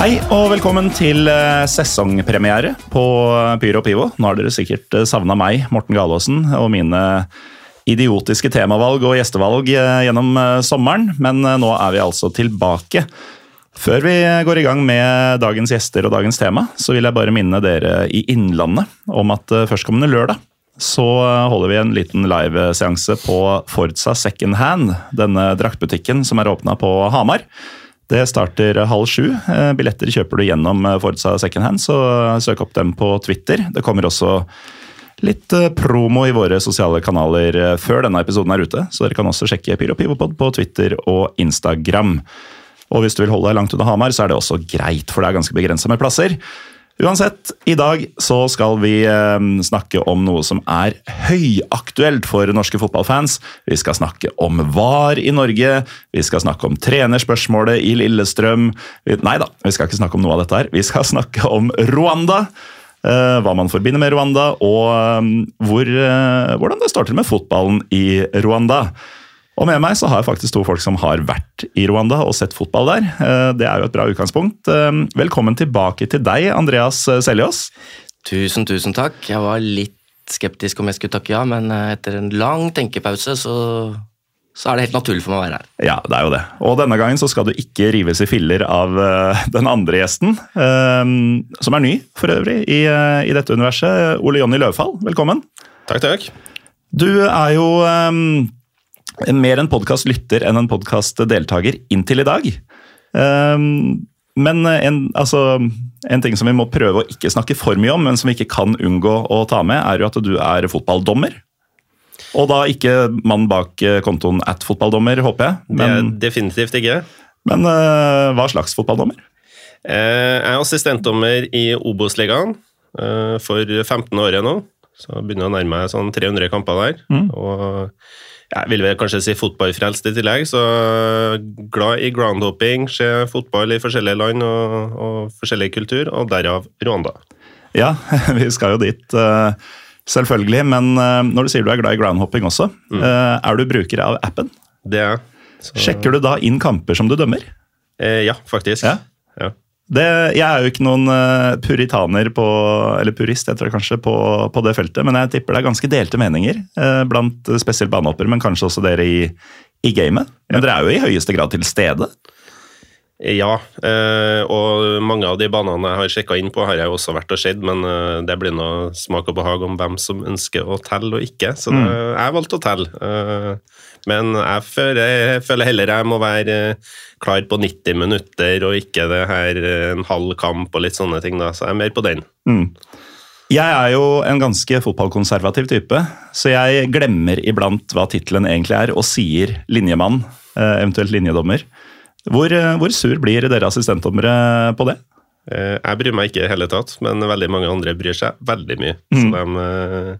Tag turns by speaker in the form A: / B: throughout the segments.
A: Hei og velkommen til eh, sesongpremiere på Pyro og Pivo. Nå har dere sikkert savna meg, Morten Galaasen, og mine idiotiske temavalg og gjestevalg eh, gjennom eh, sommeren, men eh, nå er vi altså tilbake. Før vi går i gang med dagens gjester og dagens tema, så vil jeg bare minne dere i Innlandet om at eh, førstkommende lørdag så eh, holder vi en liten liveseanse på Forza Second Hand, denne draktbutikken som er åpna på Hamar. Det starter halv sju. Eh, Billetter kjøper du gjennom eh, Forza Second Hand, så søk opp dem på Twitter. Det kommer også litt eh, promo i våre sosiale kanaler eh, før denne episoden er ute, så dere kan også sjekke Pyro Pivopod på Twitter og Instagram. Og hvis du vil holde deg langt unna Hamar, så er det også greit, for det er ganske begrensa med plasser. Uansett, i dag så skal vi eh, snakke om noe som er høyaktuelt for norske fotballfans. Vi skal snakke om VAR i Norge, vi skal snakke om trenerspørsmålet i Lillestrøm. Nei da, vi skal ikke snakke om noe av dette her. Vi skal snakke om Rwanda. eh, hva man forbinder med Rwanda, og eh, hvor, hvordan det står til med fotballen i Rwanda. Og med meg så har jeg faktisk to folk som har vært i Rwanda og sett fotball der. Eh, Det er jo et bra utgangspunkt. Eh, Velkommen tilbake til deg, Andreas Seljås.
B: Tusen, tusen takk. Jeg var litt skeptisk om jeg skulle takke ja, men eh, etter en lang tenkepause så, så er det helt naturlig for meg å være her.
A: Ja, det er jo det. Og denne gangen så skal du ikke rives i filler av eh, den andre gjesten, eh, som er ny for øvrig i, eh, i dette universet. Ole Jonny Løvfall, velkommen.
C: Takk, takk.
A: Du er jo eh, mer en podkastlytter enn en podkastdeltaker inntil i dag. Eh, men en, altså, en ting som vi må prøve å ikke snakke for mye om, men som vi ikke kan unngå å ta med, er jo at du er fotballdommer. Og da ikke mann bak eh, kontoen at fotballdommer, håper jeg.
C: Det
A: Men,
C: definitivt ikke.
A: men eh, hva slags fotballdommer?
C: Eh, Jeg er assistentdommer i Obos-ligaen for 15 år nå. Så begynner jeg å nærme meg sånn 300 kamper der.
A: Mm.
C: Og jeg vil vel kanskje si fotballfrelst i tillegg, så glad i groundhopping, se fotball i forskjellige land og, og forskjellig kultur, og derav Rwanda.
A: Ja, vi skal jo dit, eh, selvfølgelig. Men eh, når du sier du er glad i groundhopping også, mm. er du bruker av appen?
C: Det er jeg.
A: Sjekker du da inn kamper som du dømmer?
C: Eh, Ja, faktisk.
A: Ja.
C: Ja.
A: Det, jeg er jo ikke noen eh, puritaner på, eller purist heter det kanskje, på, på det feltet, men jeg tipper det er ganske delte meninger eh, blant spesielt banehoppere, men kanskje også dere i, i gamet. Men dere er jo i høyeste grad til stede.
C: Ja, eh, og mange av de banene jeg har sjekka inn på, har jeg også vært og sett, men eh, det blir noe smak og behag om hvem som ønsker å telle og ikke. Så det, jeg valgte å telle. Men jeg føler, jeg føler heller jeg må være eh, klar på 90 minutter, og ikke det her eh, en halv kamp og litt sånne ting. da, Så jeg er mer på den.
A: Jeg er jo en ganske fotballkonservativ type, så jeg glemmer iblant hva tittelen egentlig er, og sier linjemann, eh, eventuelt linjedommer. Hvor, hvor sur blir dere assistentdommere på det?
C: Eh, Jeg bryr meg ikke i hele tatt, men veldig mange andre bryr seg veldig mye. Så de eh,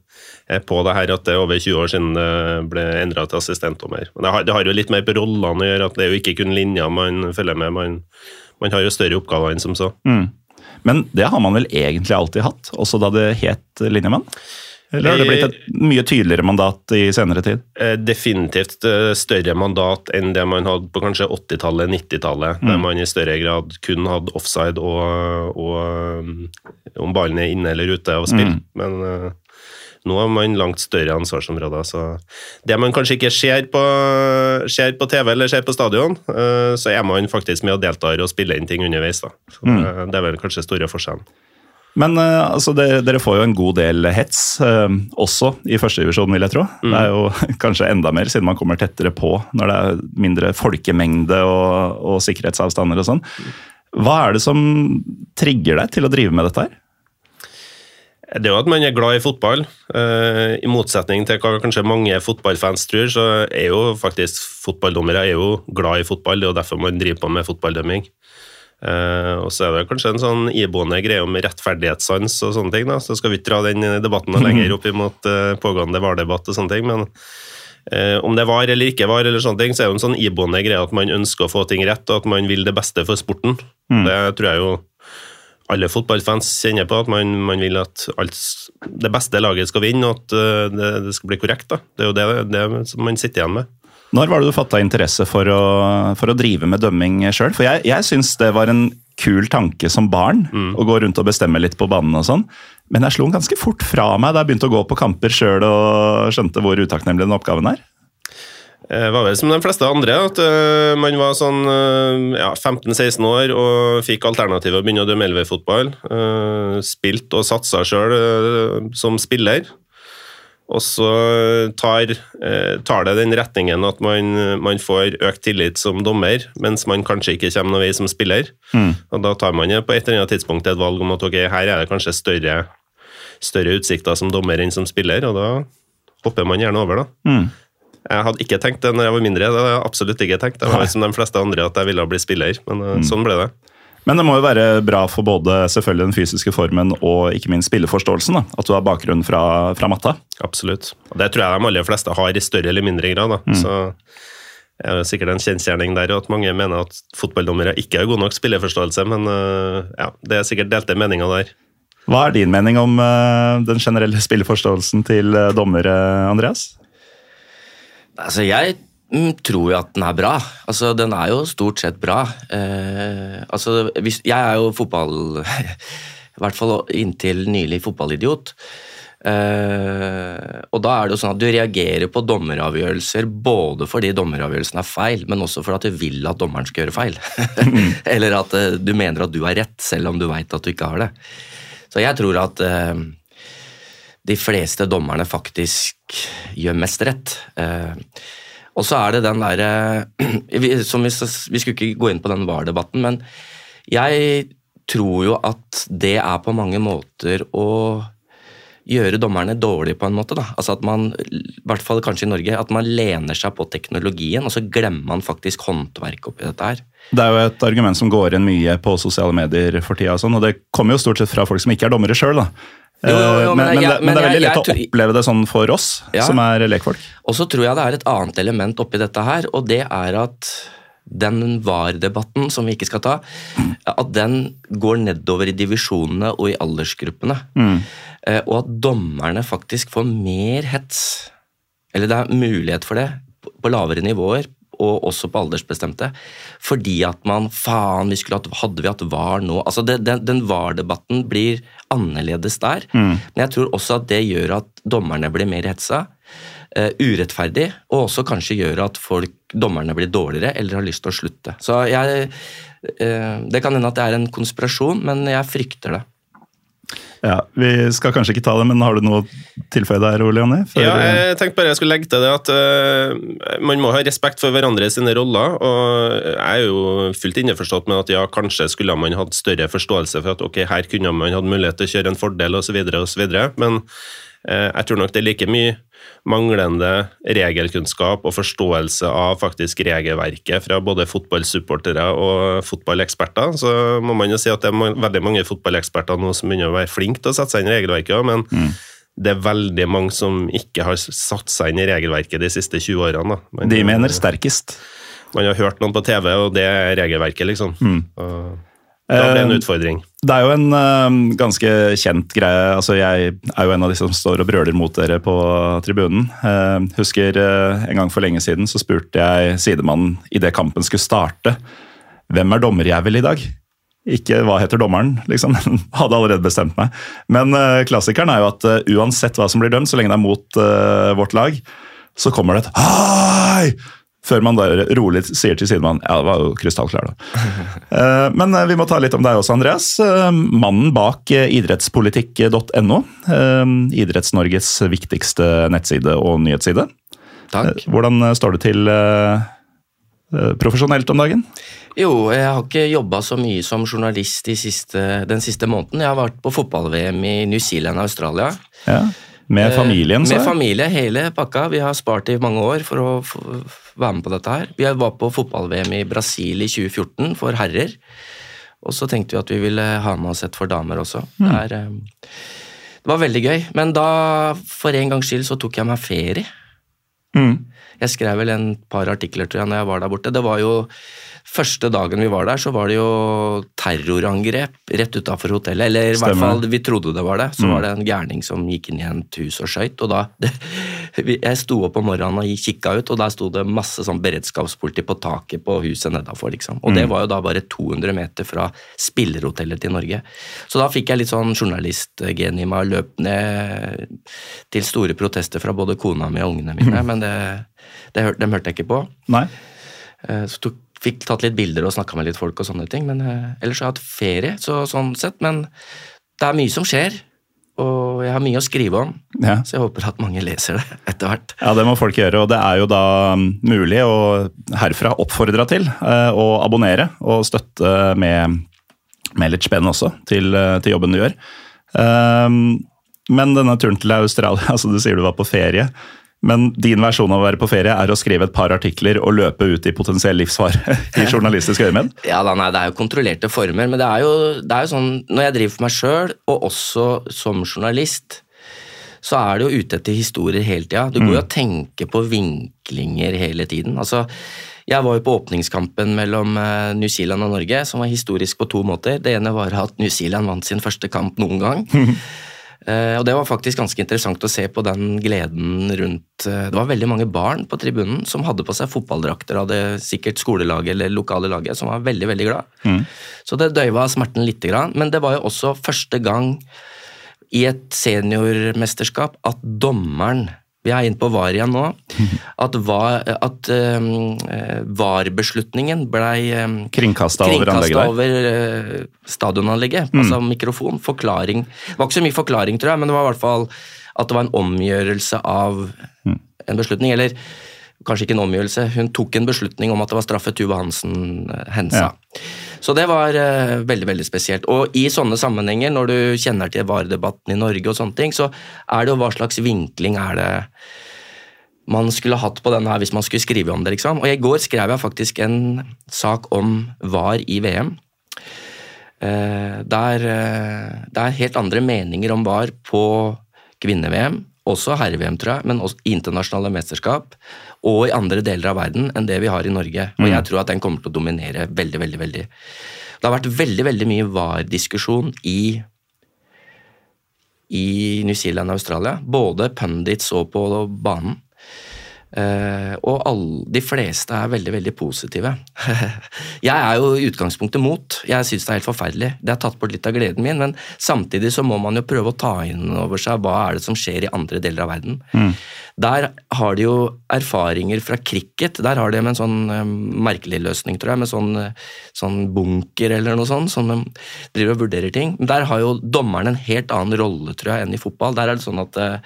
C: er på det her at det er over 20 år siden det ble endra til assistentdommer. Men det har, det har jo litt mer på rollene å gjøre, at det er jo ikke kun linja man følger med. Man, man har jo større oppgaver enn som så.
A: Men det har man vel egentlig alltid hatt, også da det het linjemann? Eller har det blitt et mye tydeligere mandat i senere tid?
C: Eh, Definitivt eh, større mandat enn det man hadde på kanskje 80-tallet, 90-tallet, der man i større grad kun hadde offside og, og om ballen er inne eller ute og spill. Men eh, nå har man langt større ansvarsområder. Så det man kanskje ikke ser på, ser på TV eller ser på stadion, eh, så er man faktisk med og deltar og spiller inn ting underveis. Da. Så det, det er vel kanskje store forskjellen.
A: Men eh, altså, dere, dere får jo en god del hets, eh, også i førstedivisjon, vil jeg tro. Det er jo kanskje enda mer, siden man kommer tettere på når det er mindre folkemengde og, og sikkerhetsavstander og sånn. Hva er det som trigger deg til å drive med dette her?
C: Det er jo at man er glad i fotball. Eh, I motsetning til hva kanskje mange fotballfans tror, så er jo faktisk fotballdommere er jo glad i fotball. Det er jo derfor man driver på med fotballdømming. Eh, og så er det kanskje en sånn iboende greie om rettferdighetssans og sånne ting. da, Så skal vi ikke dra den debatten lenger opp imot uh, pågående VAR-debatt og sånne ting. men uh, om det var eller ikke var, eller sånne ting, så er det en sånn iboende greie at man ønsker å få ting rett, og at man vil det beste for sporten. Det tror jeg jo alle fotballfans kjenner på, at man, man vil at alt, det beste laget skal vinne, og at det, det skal bli korrekt. da. Det er jo det, det som man sitter igjen med.
A: Når var det du fatta interesse for å, for å drive med dømming sjøl? For jeg, jeg syns det var en kul tanke som barn, å gå rundt og bestemme litt på banen og sånn. Men jeg slo den ganske fort fra meg da jeg begynte å gå på kamper sjøl og skjønte hvor utakknemlig den oppgaven er.
C: Det var vel som de fleste andre, at eh, man var sånn eh, ja, 15-16 år og fikk alternativet å begynne å dømme elverfotball. Spilt og satsa sjøl som spiller. Og så tar, eh, tar det den retningen at man, man får økt tillit som dommer, mens man kanskje ikke kommer noen vei som spiller. Og Da tar man på et eller annet tidspunkt et valg om at ok, her er det kanskje større, større utsikter som dommer enn som spiller, og da hopper man gjerne over, da. Jeg hadde ikke tenkt det når jeg var mindre. det hadde jeg absolutt ikke tenkt. Jeg var som de fleste andre at jeg ville bli spiller, men mm. sånn ble det.
A: Men det må jo være bra for både selvfølgelig den fysiske formen og ikke minst spilleforståelsen da, at du har bakgrunn fra, fra matta.
C: Absolutt. Og det tror jeg de aller fleste har i større eller mindre grad. Da. Så det er jo sikkert en kjensgjerning der, at mange mener at fotballdommere ikke har god nok spilleforståelse, men øh, ja, det er sikkert delte meninger der.
A: Hva er din mening om eh, den generelle spilleforståelsen til eh, dommere, Andreas?
B: Altså, jeg mm, tror jo at den er bra. Altså, den er jo stort sett bra. Eh, altså, hvis, jeg er jo fotball... I hvert fall inntil nylig fotballidiot. Eh, og da er det jo sånn at du reagerer på dommeravgjørelser både fordi dommeravgjørelsen er feil, men også fordi at du vil at dommeren skal gjøre feil. Eller at eh, du mener at du har rett, selv om du veit at du ikke har det. Så jeg tror at eh, de fleste dommerne faktisk gjør mest rett. Eh, og så er det den derre som vi, vi skulle ikke gå inn på den VAR-debatten, men jeg tror jo at det er på mange måter å gjøre dommerne dårlige på en måte. da. Altså at man, i hvert fall kanskje i Norge, at man lener seg på teknologien, og så glemmer man faktisk håndverket oppi dette her.
A: Det er jo et argument som går igjen mye på sosiale medier for tida, og, sånn, og det kommer jo stort sett fra folk som ikke er dommere sjøl.
B: Jo, jo, jo,
A: men,
B: jeg-
A: det, men det er veldig lett
B: jeg
A: å oppleve det sånn for oss
B: Ja.
A: som er lekfolk.
B: Og så tror jeg det er et annet element oppi dette her, og det er at den VAR-debatten, som vi ikke skal ta, at den går nedover i divisjonene og i aldersgruppene. Mm. Og at dommerne faktisk får mer hets, eller det er mulighet for det, på- lavere nivåer, og også på aldersbestemte, fordi at man Faen, vi skulle hatt, hadde vi hatt VAR nå? Altså det, den, den VAR-debatten blir annerledes der, men jeg tror også at det gjør at dommerne blir mer hetsa. Eh, urettferdig, og også kanskje gjør at folk, dommerne blir dårligere eller har lyst til å slutte. Så jeg, eh, Det kan hende at det er en konspirasjon, men jeg frykter det.
A: Ja, Vi skal kanskje ikke ta det, men har du noe å tilføye der, Ole Jonny?
C: Ja, jeg tenkte bare jeg skulle legge til det at uh, man må ha respekt for hverandre sine roller. og Jeg er jo fullt innforstått med at ja, kanskje skulle man hatt større forståelse for at ok, her kunne man hatt mulighet til å kjøre en fordel osv., men uh, jeg tror nok det er like mye manglende regelkunnskap og forståelse av faktisk regelverket fra både fotballsupportere og fotballeksperter. Så må man jo si at det er veldig mange fotballeksperter nå som begynner å være flinke til å sette seg inn i regelverket, men men det er veldig mange som ikke har satt seg inn i regelverket de siste 20 årene. Da. Man,
A: De mener sterkest.
C: Man har hørt noen på TV, og det er regelverket, liksom. Mm. da blir det en
A: Eh,
C: utfordring.
A: Det er jo en uh, ganske kjent greie. altså Jeg er jo en av de som står og brøler mot dere på tribunen. Uh, husker uh, En gang for lenge siden så spurte jeg sidemannen idet kampen skulle starte hvem er dommerjævel i dag? Ikke hva heter dommeren, liksom. Hadde allerede bestemt meg. Men eh, klassikeren er jo at eh, uansett hva som blir dømt, så lenge det er mot vårt lag, så kommer det et Hei! Før man da rolig sier til sidemannen ja, det var jo krystallklar, da. Eh, Men eh, vi må ta litt om deg også, Andreas. Eh, Mannen bak idrettspolitikk.no. Idretts-Norges viktigste nettside og nyhetsside.
B: Takk.
A: Hvordan står det til profesjonelt om dagen?
B: Jo, jeg har ikke jobba så mye som journalist i siste, den siste måneden. Jeg har vært på fotball-VM i New Zealand og Australia.
A: Ja. Med familien,
B: Eh,
A: så
B: Med familie, hele pakka. Vi har spart i mange år for å være med på dette her. Vi var på fotball-VM i Brasil i 2014 for herrer. Og så tenkte vi at vi ville ha med oss et for damer også. Det, er, eh, det var veldig gøy. Men da, for en gangs skyld, så tok jeg meg ferie.
A: Mm.
B: Jeg skrev vel en par artikler tror jeg, når jeg var der borte. Det var jo Første dagen vi var der, så var det jo terrorangrep rett utafor hotellet. Eller i hvert fall, vi trodde det var det. Så
A: Mm.
B: var det en gærning som gikk inn i et hus og skøyt. Og da det, Jeg sto opp om morgenen og kikka ut, og der sto det masse sånn beredskapspoliti på taket på huset nedafor. Liksom. Og det
A: Mm.
B: var jo da bare 200 meter fra spillerhotellet til Norge. Så da fikk jeg litt sånn journalistgen i meg og løp ned til store protester fra både kona mi og ungene mine, men det, det dem hørte jeg ikke på.
A: Nei?
B: Eh, Så tok, fikk tatt litt bilder og snakka med litt folk og sånne ting. Men eh, ellers har jeg hatt ferie, så, sånn sett. Men det er mye som skjer, og jeg har mye å skrive om.
A: Ja.
B: Så jeg håper at mange leser det etter hvert.
A: Ja, det må folk gjøre, og det er jo da mm, mulig å herfra oppfordre til eh, å abonnere og støtte med, med litt spenn også til, eh, til jobben du gjør. Um, men denne turen til Australia, altså du sier du var på ferie, men din versjon av å være på ferie er å skrive et par artikler og løpe ut i potensiell livsfare i journalistisk øyemed?
B: Ja, da, nei, Det er jo kontrollerte former, men det er jo, det er jo sånn når jeg driver for meg sjøl, og også som journalist, så er du jo ute etter historier hele tida. Du går jo og tenker på vinklinger hele tiden. Altså, jeg var jo på åpningskampen mellom eh, New Zealand og Norge, som var historisk på to måter. Det ene var at New Zealand vant sin første kamp noen gang. Eh, og Det var faktisk ganske interessant å se på den gleden rundt eh, Det var veldig mange barn på tribunen som hadde på seg fotballdrakter, hadde sikkert skolelaget eller lokale laget, som var veldig veldig glad. Så det døyva smerten lite grann. Men det var jo også første gang i et seniormesterskap at dommeren vi er inne på VAR igjen nå. At, var, at um, VAR-beslutningen blei um,
A: Kringkasta over
B: kringkasta
A: der.
B: over uh, stadionanlegget. Altså mikrofon, forklaring. Det var ikke så mye forklaring, tror jeg, men det var i hvert fall at det var en omgjørelse av en beslutning. Eller kanskje ikke en omgjørelse, hun tok en beslutning om at det var straffe Tuva Hansen-hensa. Ja. Så det var uh, veldig veldig spesielt. Og i sånne sammenhenger, når du kjenner til VAR-debatten i Norge, og sånne ting, så er det jo hva slags vinkling er det man skulle hatt på denne her hvis man skulle skrive om det. liksom. Og I går skrev jeg faktisk en sak om VAR i VM. Eh, der uh, det er helt andre meninger om VAR på kvinne-VM, også herre-VM, tror jeg, men også internasjonale mesterskap og i andre deler av verden enn det vi har i Norge. Og jeg tror at den kommer til å dominere veldig, veldig, veldig. Det har vært veldig, veldig mye VAR-diskusjon i i New Zealand og Australia. Både pundits og på banen. Eh, og all, de fleste er veldig veldig positive. jeg er jo i utgangspunktet mot. Jeg syns det er helt forferdelig. Det har tatt bort litt av gleden min, men samtidig så må man jo prøve å ta inn over seg hva er det som skjer i andre deler av verden. Der har de jo erfaringer fra cricket. Der har de en sånn eh, merkelig løsning, tror jeg, med sånn, eh, sånn bunker eller noe sånt, som de driver og vurderer ting. Men Der har jo dommeren en helt annen rolle, tror jeg, enn i fotball. Der er det sånn at eh,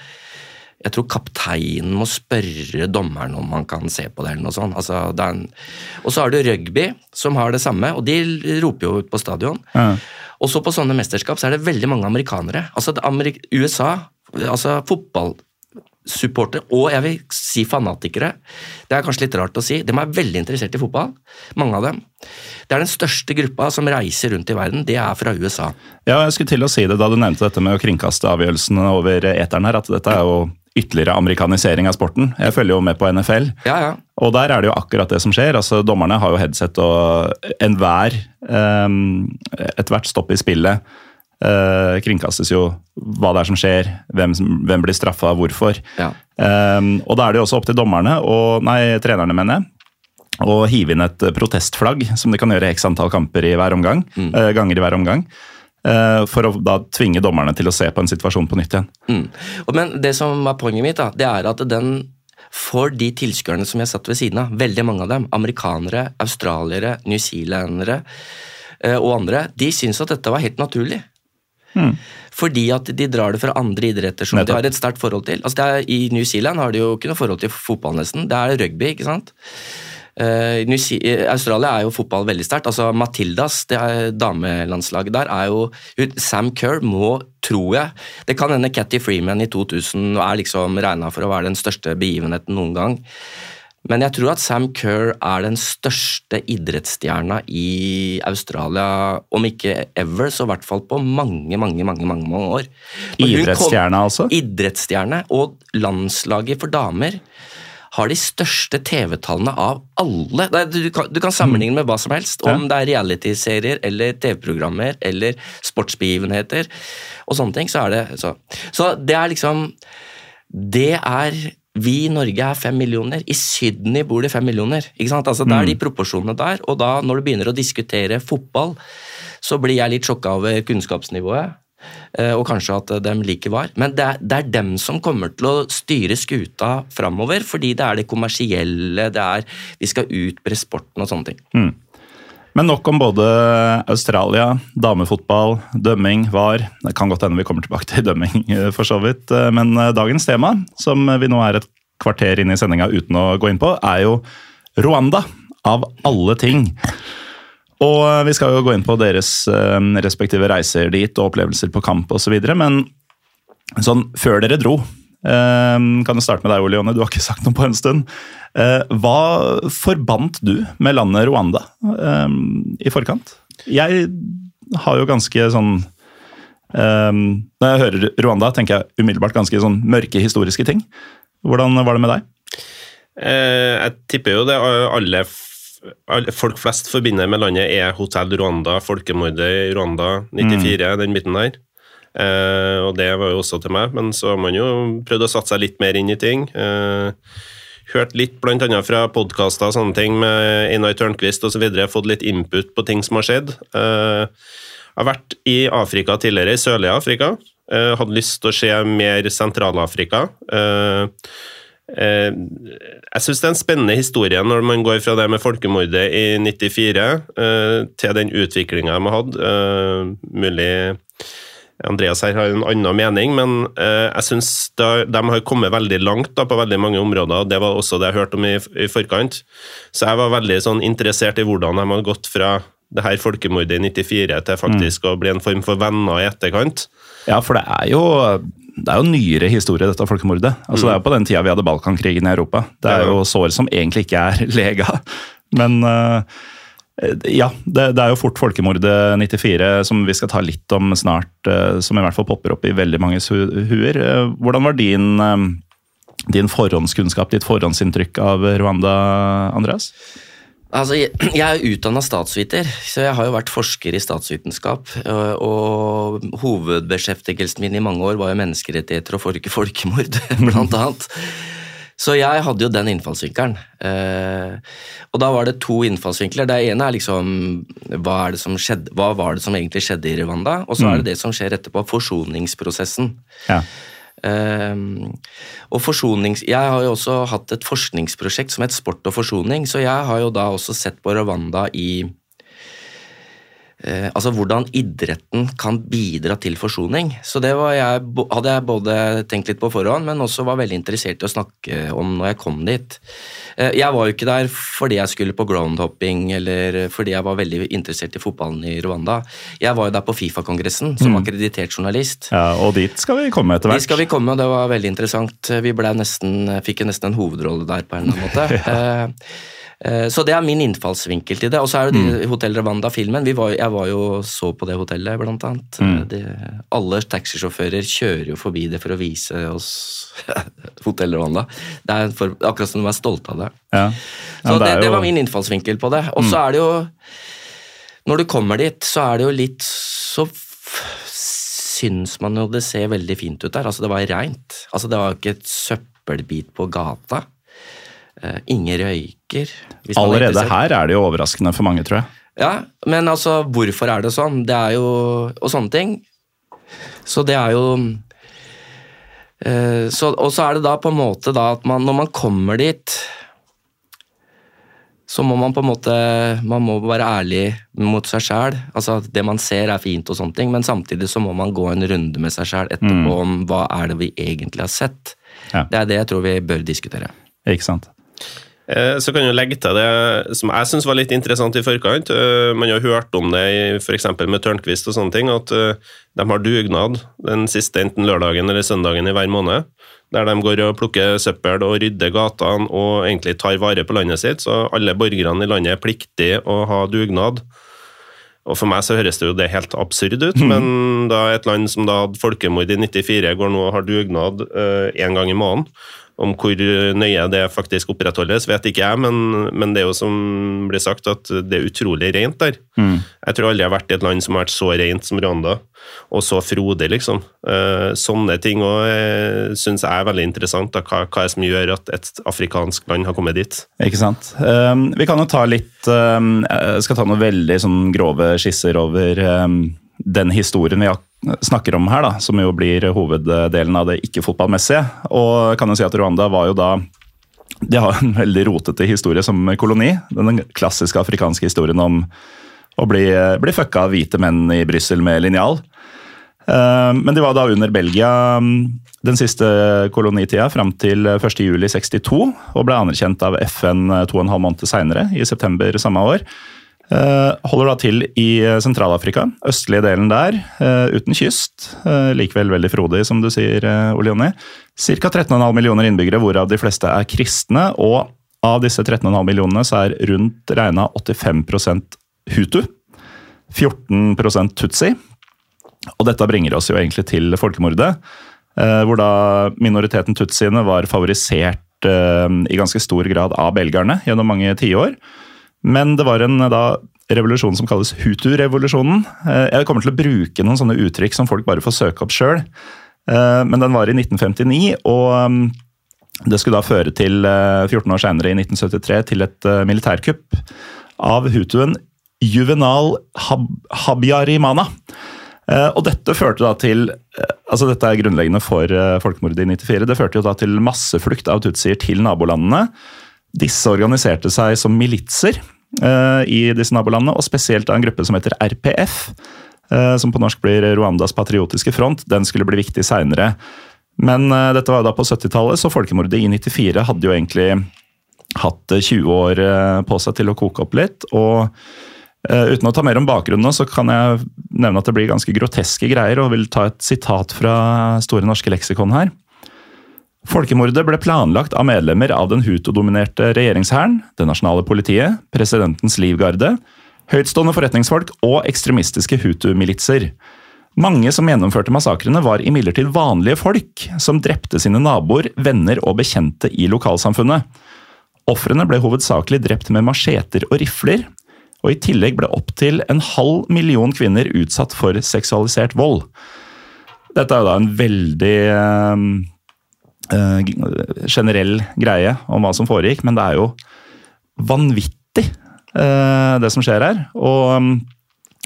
B: jeg tror kapteinen må spørre dommeren om han kan se på det. eller noe sånt. Altså, en... Og så har du rugby, som har det samme, og de roper jo ut på stadion.
A: Ja.
B: Og så på sånne mesterskap så er det veldig mange amerikanere. Altså Amerik USA, altså fotballsupportere, og jeg vil si fanatikere, det er kanskje litt rart å si, de er veldig interessert i fotball, mange av dem. Det er den største gruppa som reiser rundt i verden, det er fra USA.
A: Ja, jeg skulle til å si det da du nevnte dette med å kringkaste avgjørelsene over eteren her, at dette er jo ytterligere amerikanisering av sporten. Jeg følger jo med på NFL,
B: Ja, ja.
A: og der er det jo akkurat det som skjer. Altså, Dommerne har jo headset, og enhver um, Ethvert stopp i spillet uh, kringkastes jo hva det er som skjer, hvem, hvem blir straffa, hvorfor.
B: Ja.
A: Um, og da er det jo også opp til dommerne, og, nei, trenerne mener jeg, å hive inn et protestflagg, som de kan gjøre x antall kamper i hver omgang, eh, ganger i hver omgang. Eh, for å da tvinge dommerne til å se på en situasjon på nytt igjen.
B: Mm. Men det som er poenget mitt, da, det er at den for de tilskuerne som jeg satt ved siden av. Veldig mange av dem. Amerikanere, australiere, newzealendere eh, og andre. De syns at dette var helt naturlig. Fordi at de drar det fra andre idretter som de har et sterkt forhold til. Altså er, I New Zealand har de jo ikke noe forhold til fotball, nesten. Det er rugby, ikke sant. Eh, eh, Australia er jo fotball veldig sterkt. altså Matildas, det er damelandslaget der, er jo Sam Kerr må, tror jeg Det kan hende Catty Freeman i 2000 er liksom regna for å være den største begivenheten noen gang. Men jeg tror at Sam Kerr er den største idrettsstjerna i Australia, om ikke ever, så i hvert fall på mange, mange, mange, mange, mange år.
A: Idrettsstjerna, altså?
B: Idrettsstjerne, og landslaget for damer har de største TV-tallene av alle. Du kan, du kan sammenligne med hva som helst, om det er realityserier eller TV-programmer eller sportsbegivenheter og sånne ting, så er det så. Så det er liksom Det er vi i Norge er fem millioner. I Sydney bor det fem millioner. ikke sant? Altså, Det er de proporsjonene der. Og da, når du begynner å diskutere fotball, så blir jeg litt sjokka over kunnskapsnivået. Eh, Og kanskje at de liker var. Men det er, det er dem som kommer til å styre skuta framover, fordi det er det kommersielle, det er Vi skal utbre sporten og sånne ting.
A: Men nok om både Australia, damefotball, dømming, VAR. Det kan godt hende vi kommer tilbake til dømming, eh, for så vidt. Eh, Men dagens tema, som vi nå er et kvarter inn i sendinga uten å gå inn på, er jo Rwanda, av alle ting. Og eh, vi skal jo gå inn på deres eh, respektive reiser dit og opplevelser på kamp osv. Men sånn før dere dro eh, Kan jeg starte med deg, Ole Jonny? Du har ikke sagt noe på en stund. Hva forbandt du med landet Rwanda i forkant? Jeg har jo ganske sånn Når jeg hører Rwanda, tenker jeg umiddelbart ganske sånn mørke historiske ting. Hvordan var det med deg?
C: Jeg tipper jo det alle folk flest forbinder med landet, er Hotell Rwanda, folkemordet i Rwanda 94, den biten der. Eh, og det var jo også til meg, men så har man jo prøvd å satse seg litt mer inn i ting. Eh, hørt litt annet fra podkaster og sånne ting med Einar Tørnquist osv. Fått litt input på ting som har skjedd. Eh, jeg har vært i Afrika tidligere, i sørlige Afrika. Eh, hadde lyst til å se mer Sentral-Afrika. Eh, jeg syns det er en spennende historie når man går fra det med folkemordet i 94 eh, til den utviklinga de har hatt. Eh, mulig Andreas her har en annen mening, men eh, jeg syns de har kommet veldig langt på veldig mange områder. og Det var også det jeg hørte om i, forkant. Så jeg var veldig sånn, interessert i hvordan de har gått fra det her folkemordet i 94 til faktisk å bli en form for venner i etterkant.
A: Ja, for det er jo det er jo nyere historie, dette folkemordet. Altså, Det er jo på den tida vi hadde Balkankrigen i Europa. Det er jo sår som egentlig ikke er lega. Men uh, ja, det, det er jo fort folkemordet 94, som vi skal ta litt om snart, uh, som i hvert fall popper opp i veldig manges hu huer. Uh, Hvordan var din, din forhåndskunnskap, ditt forhåndsinntrykk av Rwanda, Andreas?
B: Altså, jeg, er utdanna statsviter, så jeg har jo vært forsker i statsvitenskap. Og hovedbeskjeftigelsen min i mange år var jo menneskerettigheter og folke folkemord, blant annet. Så jeg hadde jo den innfallsvinkelen. Eh, og da var det to innfallsvinkler. Det ene er liksom hva, er det som skjedde, hva var det som egentlig skjedde i Rwanda? Og så er det det som skjer etterpå, forsoningsprosessen.
A: Ja.
B: Ehm, og forsonings... Jeg har jo også hatt et forskningsprosjekt som het Sport og forsoning, så jeg har jo da også sett på Rwanda i eh, Altså hvordan idretten kan bidra til forsoning. Så det var jeg, hadde jeg både tenkt litt på forhånd, men også var veldig interessert i å snakke om når jeg kom dit. Eh, jeg var jo ikke der fordi jeg skulle på groundhopping eller fordi jeg var veldig interessert i fotballen i Rwanda. Jeg var jo der på Fifa-kongressen som akkreditert journalist.
A: ja, Og dit skal vi komme etter hvert.
B: Dit skal vi komme, og det var veldig interessant. Vi nesten, fikk nesten en hovedrolle der på en eller annen måte. ja. eh, Så det er min innfallsvinkel til det. Og så er det mm. Hotell Rwanda-filmen. Jeg var- var jo så på det hotellet, blant annet. Mm. De, alle taxisjåfører kjører jo forbi det for å vise oss Hotell Rwanda. Det er for, akkurat som de er stolte av det.
A: Ja.
B: Så det, det
A: jo-
B: var min innfallsvinkel på det. Og så er det jo Når du kommer dit, så er det jo litt Så syns man jo det ser veldig fint ut der. Altså, det var reint. Altså, det var ikke et søppelbit på gata. Eh, ingen røyker. er
A: Allerede her er det jo overraskende for mange, tror jeg.
B: Ja, men altså, hvorfor er det sånn? Det er jo Og sånne ting. Så det er jo Eh, så, og så er det da på en måte da at man, når man kommer dit så må man på en måte man må være ærlig mot seg sjæl. Altså, det man ser, er fint, og sånne ting, men samtidig så må man gå en runde med seg sjæl etterpå om hva er det vi egentlig har sett.
A: Ja.
B: Det er det jeg tror vi bør diskutere.
A: Ikke sant?
C: Eh, Så kan jeg legge til det som jeg syns var litt interessant i forkant. Eh, Man har hørt om det f.eks. med Tørnquist og sånne ting, at eh, de har dugnad den siste enten lørdagen eller søndagen i hver måned. Der de går og plukker søppel og rydder gatene og egentlig tar vare på landet sitt. Så alle borgerne i landet er pliktige å ha dugnad. Og For meg så høres det jo det helt absurd ut, men da et land som da hadde folkemord i 94, går nå og har dugnad én gang i måneden. Om hvor nøye det faktisk opprettholdes, vet ikke jeg, men, men det er jo som blir sagt, at det er utrolig rent der. Jeg tror aldri jeg har vært i et land som har vært så rent som Rwanda, og så frodig, liksom. Eh, sånne ting òg syns jeg er veldig interessant. Da. Hva, hva er det som gjør at et afrikansk land har kommet dit?
A: Ikke sant. Um, vi kan jo ta litt Jeg skal ta noen veldig sånn grove skisser over den historien vi ak- snakker om her, da, som jo blir hoveddelen av det ikke-fotballmessige. Og kan jo si at Rwanda var jo da De har en veldig rotete historie som koloni. Den klassiske afrikanske historien om å bli, bli fucka av hvite menn i Brussel med linjal. Eh, Men de var da under Belgia mm, den siste kolonitida fram til 1.7.62 og ble anerkjent av FN to og en halv måned seinere, i september samme år. Eh, Holder da til i Sentral-Afrika, østlige delen der, eh, uten kyst. Eh, Likevel veldig frodig, som du sier, eh, Ole Jonny. Ca. 13,5 millioner innbyggere, hvorav de fleste er kristne. Og av disse 13,5 millionene så er rundt regna 85% hutu. 14% tutsi. Og dette bringer oss jo egentlig til folkemordet, eh, hvor da minoriteten tutsiene var favorisert eh, i ganske stor grad av belgerne gjennom mange tiår. Men det var en da, revolusjon som kalles Hutu-revolusjonen. Eh, Jeg kommer til å bruke noen sånne uttrykk som folk bare får søke opp sjøl. Men den var i 1959, og mm, det skulle da føre til, eh, 14 år senere, i 1973, til et eh, militærkupp av hutuen Juvenal Hab Habyarimana. Eh, Og dette førte da til eh, altså Dette er grunnleggende for eh, folkemordet i 94. Det førte jo da til masseflukt av tutsier til nabolandene. Disse organiserte seg som militser eh, i disse nabolandene, og spesielt av en gruppe som heter RPF, eh, som på norsk blir Rwandas patriotiske front. Den skulle bli viktig seinere. Men eh, dette var jo da på 70-tallet, så folkemordet i 94 hadde jo egentlig hatt eh, 20 år eh, på seg til å koke opp litt. og Eh, uten å ta mer om bakgrunnen, så kan jeg nevne at det blir ganske groteske greier, og vil ta et sitat fra Store norske leksikon her. Folkemordet ble planlagt av medlemmer av den Huto-dominerte regjeringshæren, det nasjonale politiet, presidentens livgarde, høytstående forretningsfolk og ekstremistiske Hutu-militser. Mange som gjennomførte massakrene var imidlertid vanlige folk, som drepte sine naboer, venner og bekjente i lokalsamfunnet. Ofrene ble hovedsakelig drept med macheter og rifler, og i tillegg ble opptil en halv million kvinner utsatt for seksualisert vold. Dette er jo da en veldig eh, generell greie om hva som foregikk, men det er jo vanvittig eh, det som skjer her. Og mm,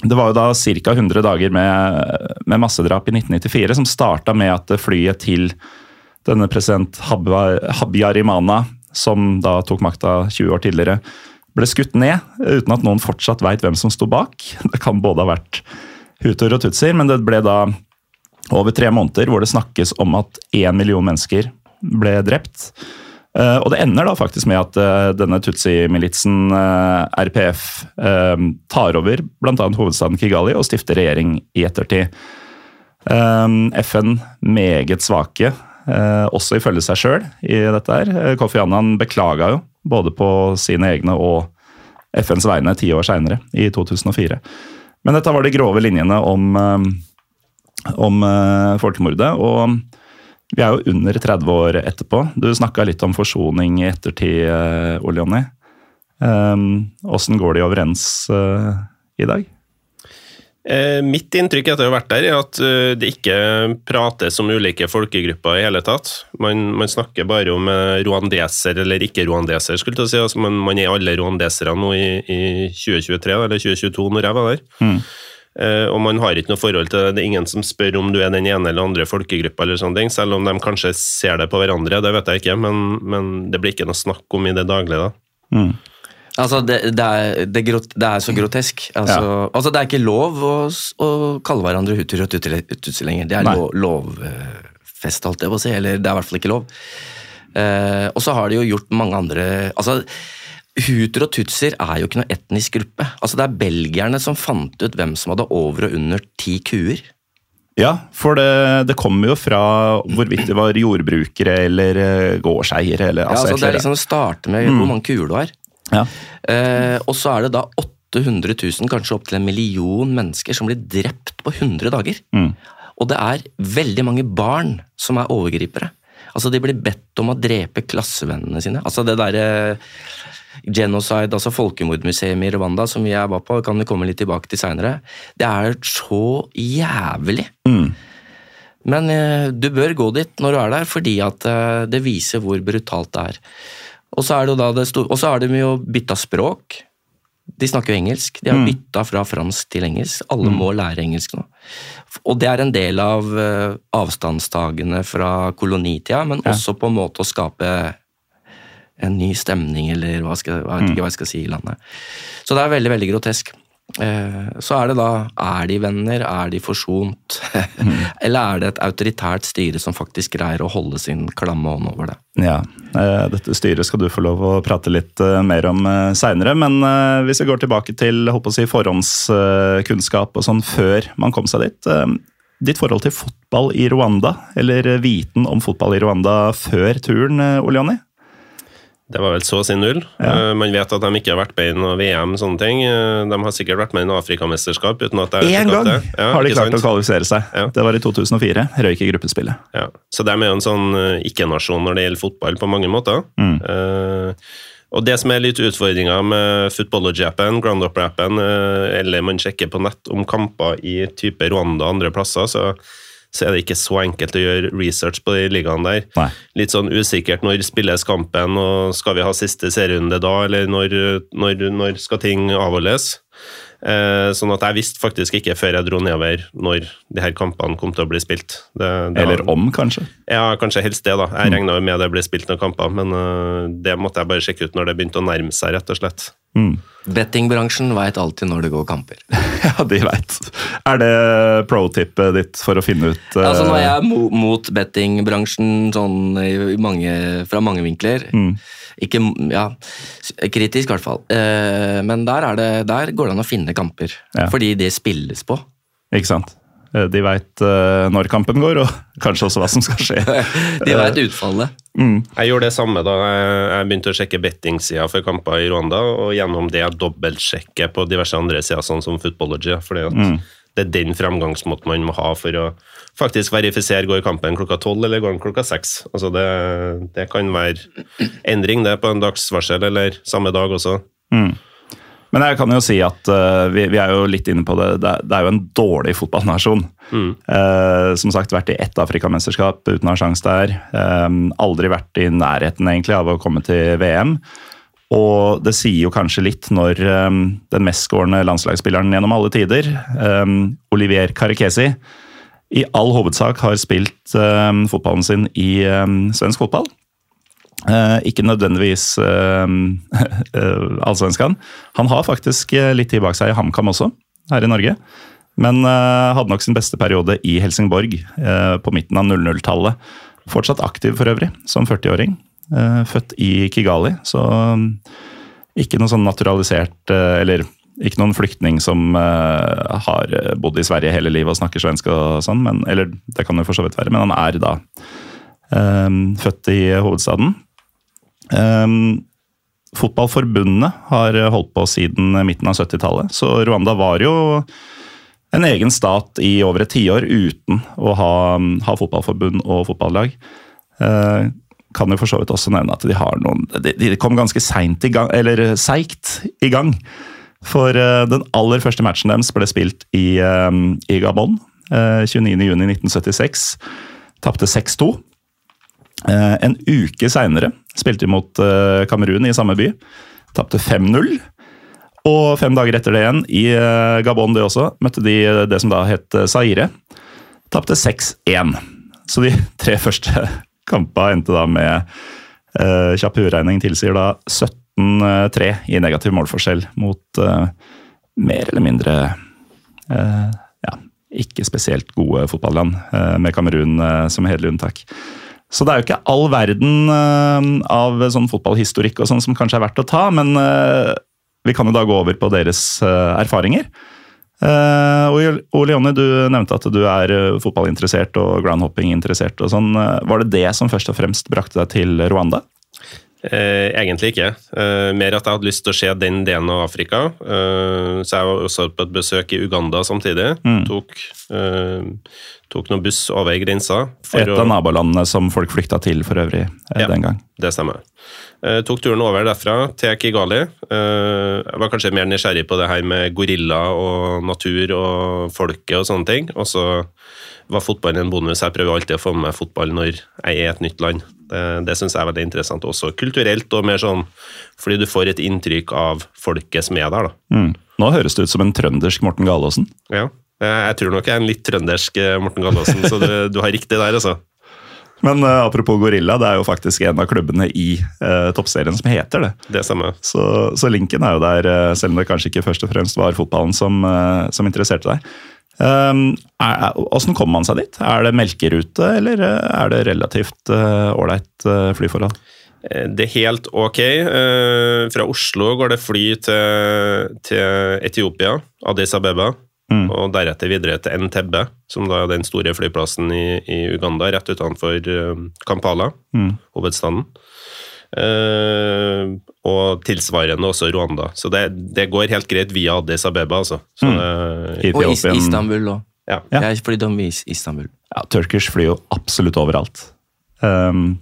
A: det var jo da ca. 100 dager med, med massedrap i 1994 som starta med at flyet til denne president Habyarimana, som da tok makta 20 år tidligere, ble skutt ned, uten at noen fortsatt veit hvem som sto bak. Det kan både ha vært hutuer og tutsier, men det ble da over tre måneder hvor det snakkes om at én million mennesker ble drept. Eh, Og det ender da faktisk med at eh, denne Tutsi-militsen, eh, RPF, tar over bl.a. hovedstaden Kigali og stifter regjering i ettertid. FN meget svake, også ifølge seg sjøl i dette her. Kofi Annan beklaga jo både på sine egne og FNs vegne ti år seinere, i 2004. Men dette var de grove linjene om, om eh, folkemordet. og vi er jo under 30 år etterpå. Du snakka litt om forsoning i ettertid, eh, Ole Jonny. Åssen går de overens eh, i dag?
C: Mitt inntrykk etter å ha vært der, er at det ikke prates om ulike folkegrupper i hele tatt. Man, man snakker bare om rwandeser eller ikke-rwandeser, skulle jeg si. Altså, man, man er alle rwandesere nå i, i 2023, eller 2022, når jeg var der.
A: Mm.
C: Eh, og man har ikke noe forhold til det. Det er ingen som spør om du er den ene eller andre folkegruppa, eller sånne ting, selv om de kanskje ser det på hverandre, det vet jeg ikke, men, men det blir ikke noe snakk om i det daglige. da.
B: Altså, det, det, er, det, grot, det er så grotesk. Altså, altså, det er ikke lov å, å kalle hverandre hutter og tutsi lenger. Det er lov, lovfest, holdt jeg på å si. Eller det er i hvert fall ikke lov. Uh, og så har de jo gjort mange andre altså, Huter og tutser er jo ikke noe etnisk gruppe. Altså, det er belgierne som fant ut hvem som hadde over og under ti kuer.
A: Ja, for det, det kommer jo fra hvorvidt det var jordbrukere eller eh, gårdseiere. Eller,
B: Ja,
A: altså,
B: altså, det er liksom å starte med hvor mange kuer du har.
A: ja.
B: Eh, og så er det da 800 000, kanskje opp til en million mennesker som blir drept på 100 dager.
A: Mm.
B: Og det er veldig mange barn som er overgripere. Altså De blir bedt om å drepe klassevennene sine. Altså Det derre genocide, altså folkemordmuseet i Rwanda som jeg var på, kan vi komme litt tilbake til seinere. Det er så jævlig.
A: Mm.
B: Men eh, du bør gå dit når du er der, fordi at eh, det viser hvor brutalt det er. Og så er det da det store, og så har de jo bytta språk. De snakker jo engelsk. De har bytta fra fransk til engelsk. Alle må lære engelsk nå. Og det er en del av eh, avstandstagene fra kolonitida, men også på en måte å skape en ny stemning, eller hva skal, jeg vet ikke hva jeg skal si i landet. Så det er veldig, veldig grotesk. Eh, Så er det da Er de venner? Er de forsont? Eller er det et autoritært styre som faktisk greier å holde sin klamme hånd over det?
A: Ja, eh, Dette styret skal du få lov å prate litt eh, mer om seinere. Men hvis vi går tilbake til håper å si, forhåndskunnskap og sånn før man kom seg dit. ditt forhold til fotball i Rwanda, eller viten om fotball i Rwanda før turen, Ole Jonny?
C: Det var vel så å si null. Ja. Man vet at de ikke har vært med i noe VM, sånne ting. Eh, De har sikkert vært med i noe Afrikamesterskap uten at jeg
A: Én gang
C: det. Ja,
A: har de klart
C: sant?
A: å kvalifisere seg.
C: Ja.
A: Det var i 2004. Røyk i gruppespillet.
C: Ja. Så de er jo en sånn eh, ikke-nasjon når det gjelder fotball, på mange måter. Eh, og det som er litt utfordringa med Footballogy-appen, Groundup-appen, uh, eller man sjekker på nett om kamper i type Rwanda og andre plasser, så, så er det ikke så enkelt å gjøre research på de ligaene der.
A: Nei.
C: Litt sånn usikkert når spilles kampen, og skal vi ha siste serierunde da, eller når, når, når skal ting avholdes? Eh, sånn at jeg visste faktisk ikke før jeg dro nedover når de her kampene kom til å bli spilt. Det, det
A: Eller om, kanskje.
C: ja, kanskje helst det, da. Jeg regna jo med det ble spilt noen kamper, men øh, det måtte jeg bare sjekke ut når det begynte å nærme seg, rett og slett.
B: Bettingbransjen veit alltid når det går kamper.
A: Ja, de veit. Er det pro-tippet ditt for å finne ut uh...
B: Altså Når jeg er mo mot bettingbransjen sånn mange, fra mange vinkler Ikke ja, kritisk, i hvert fall. Eh, men der, er det, der går det an å finne kamper.
A: Ja.
B: Fordi det spilles på.
A: Ikke sant? Eh, De veit når kampen går, og kanskje også hva som skal skje.
B: De veit utfallet.
C: Jeg gjorde det samme da jeg, jeg begynte å sjekke bettingsida for kamper i Rwanda, og gjennom det dobbeltsjekke på diverse andre sider, sånn som Footballogy. For mm. det er den fremgangsmåten man må ha for å faktisk verifisere går kampen klokka tolv eller går den klokka seks. Altså det, det kan være endring det på en dagsvarsel, eller samme dag også.
A: Men jeg kan jo si at uh, vi, vi er jo litt inne på det. Det er, det er jo en dårlig fotballnasjon. Eh, som sagt vært i ett afrikamesterskap uten å ha sjanse der. Um, aldri vært i nærheten egentlig av å komme til VM. Og det sier jo kanskje litt når um, den mestskårende landslagsspilleren gjennom alle tider, um, Olivier Karekesi, i all hovedsak har spilt eh, fotballen sin i eh, svensk fotball. Eh, ikke nødvendigvis allsvenskan. Han har faktisk litt tid bak seg i HamKam også, her i Norge. Men hadde nok sin beste periode i Helsingborg på midten av 00-tallet. Fortsatt aktiv for øvrig, som 40-åring. Eh, født i Kigali, så ikke noe sånn naturalisert Eller ikke noen flyktning som uh, har bodd i Sverige hele livet og snakker svensk og sånn, men, eller det kan jo for så vidt være, men han er da um, født i hovedstaden. Um, fotballforbundet har holdt på siden midten av 70-tallet, så Rwanda var jo en egen stat i over et tiår uten å ha, ha fotballforbund og fotballag. Uh, kan jo for så vidt også nevne at de har noen De, de kom ganske seint i gang, eller seigt i gang. For uh, den aller første matchen deres ble spilt i, um, i Gabon uh, 29.6.1976. Tapte 6-2. Eh, En uke seinere spilte de mot eh, Kamerun i samme by. Tapte 5-0. Og fem dager etter det igjen, i eh, Gabon det også, møtte de eh, det som da het eh, Zaire. Tapte 6-1. Så de tre første kampene endte da med eh, kjapp uregning tilsier da 17-3 i negativ målforskjell mot uh, mer eller mindre uh, ja, ikke spesielt gode fotballand, uh, med Kamerun eh, som hederlig unntak. Så det er jo ikke all verden eh, av sånn fotballhistorikk og sånn som kanskje er verdt å ta, men eh, vi kan jo da gå over på deres eh, erfaringer. Uh, Ole Jonny, du nevnte at du er eh, fotballinteressert og groundhopping-interessert. og sånn. Eh, Var det det som først og fremst brakte deg til Rwanda?
C: Eh, egentlig ikke. Eh, mer at jeg hadde lyst til å se den delen av Afrika. Eh, så jeg var også på et besøk i Uganda samtidig.
A: Mm.
C: Tok, eh, tok noen buss over grensa.
A: Et
C: å-
A: av nabolandene som folk flykta til for øvrig eh,
C: Ja.
A: den gang.
C: Det stemmer. Eh, tok turen over derfra til Kigali. Eh, jeg var kanskje mer nysgjerrig på det her med gorilla og natur og folket og sånne ting. Og så var fotballen en bonus. Jeg prøver alltid å få med meg fotball når jeg er i et nytt land. Det, det syns jeg er veldig interessant også kulturelt, og mer sånn fordi du får et inntrykk av folket som er der, da.
A: Mm. Nå høres det ut som en trøndersk Morten Galaasen.
C: Ja. Eh, Jeg tror nok jeg er en litt trøndersk eh, Morten Galaasen, så du, du har riktig der, altså.
A: Men uh, apropos gorilla, det er jo faktisk en av klubbene i uh, toppserien som heter det.
C: Det samme.
A: Så, så linken er jo der, uh, selv om det kanskje ikke først og fremst var fotballen som, eh, som interesserte deg. Um, kommer hvordan kom man seg dit? Er det melkerute, eller eh, er det relativt eh, ålreit uh, flyforhold?
C: Eh, Det er helt ok. Eh, Fra Oslo går det fly til, til Etiopia, Addis Abeba,
A: Mm.
C: og deretter videre til Entebbe, som da er den store flyplassen i, i Uganda, rett utenfor eh, Kampala,
A: Mm.
C: hovedstaden. Eh, og tilsvarende også Rwanda. Så det, det går helt greit via Addis Abeba, altså. Så
A: Mm.
B: Og Is Istanbul òg.
C: ja.
A: Ja.
B: Fordi de om i Istanbul.
A: Ja, Turkish flyr jo absolutt overalt. Um,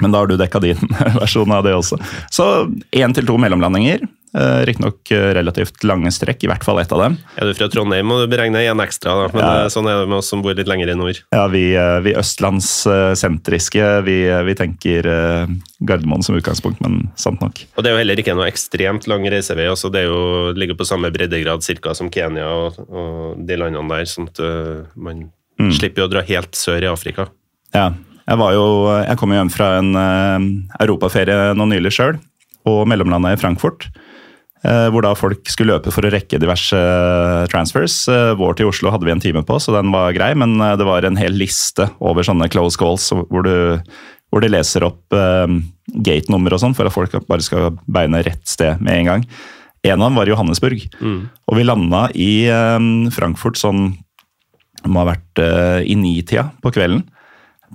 A: men da har du dekka din versjon av det også. Så én til to mellomlandinger. Uh, Riktignok eh, relativt lange strekk, i hvert fall ett av dem.
C: Er du fra Trondheim, må du beregne én ekstra, da. Men
A: Ja.
C: eh, sånn er det med oss som bor litt lenger i nord.
A: Ja, Vi, eh, vi østlandssentriske, vi, vi tenker eh, Gardermoen som utgangspunkt, men sant nok.
C: Og det er jo heller ikke noe ekstremt lang reisevei. Også. Det er jo, ligger på samme breddegrad cirka som Kenya og, og de landene der. sånn at man
A: Mm.
C: slipper å dra helt sør i Afrika.
A: Ja, jeg, var jo, jeg kom hjem fra en eh, europaferie nå nylig sjøl, og mellomlanda i Frankfurt. Eh, hvor da folk skulle løpe for å rekke diverse eh, transfers. Eh, vår til Oslo hadde vi en time på, så den var grei, men det var en hel liste over sånne close calls hvor, du, hvor de leser opp gate-nummer og sånn, for at folk bare skal beine rett sted med en gang. En av dem var Johannesburg, og vi landa i Frankfurt sånn det må ha vært i nitida på kvelden.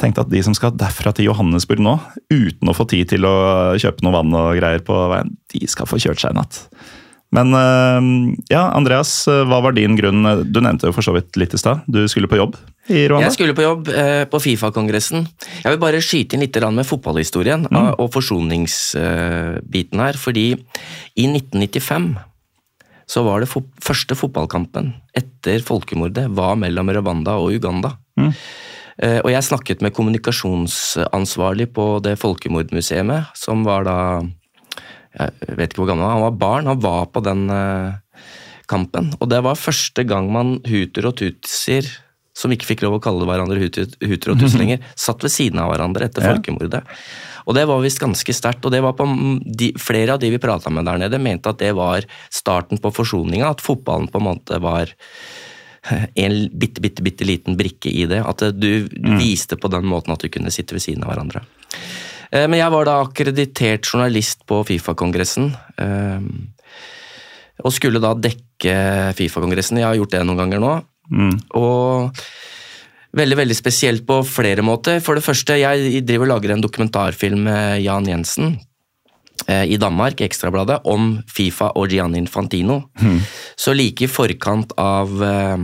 A: Tenkte at de som skal derfra til Johannesburg nå, uten å få tid til å kjøpe noe vann og greier på veien, de skal få kjørt seg i natt. Men eh, ja, Andreas, hva var din grunn? Du nevnte jo for så vidt litt i stad. Du skulle på jobb i Rwanda?
B: Jeg skulle på jobb eh, på Fifa-kongressen. Jeg vil bare skyte inn litt med fotballhistorien
A: Mm.
B: og forsoningsbiten her. Fordi i 1995 så var det første fotballkampen etter folkemordet var mellom Rwanda og Uganda.
A: Mm.
B: Eh, og jeg snakket med kommunikasjonsansvarlig på det folkemordmuseet, som var da Jeg vet ikke hvor gammel han var. Han var barn. Han var på den eh, kampen. Og det var første gang man huter og tutsier, som ikke fikk lov å kalle hverandre huter, huter og tuts lenger, satt ved siden av hverandre etter
A: Ja.
B: folkemordet. Og det var visst ganske sterkt. Og det var på de, flere av de vi prata med der nede, mente at det var starten på forsoninga. At fotballen på en måte var en bitte, bitte, bitte liten brikke i det. At du, mm. viste på den måten at du kunne sitte ved siden av hverandre. Eh, Men jeg var da akkreditert journalist på Fifa-kongressen. eh, Og skulle da dekke Fifa-kongressen. Jeg har gjort det noen ganger nå.
A: Mm.
B: Og veldig veldig spesielt på flere måter. For det første, jeg driver og lager en dokumentarfilm med Jan Jensen i Danmark, Ekstrabladet, om Fifa og Gianni Infantino. Så like i forkant av, eh,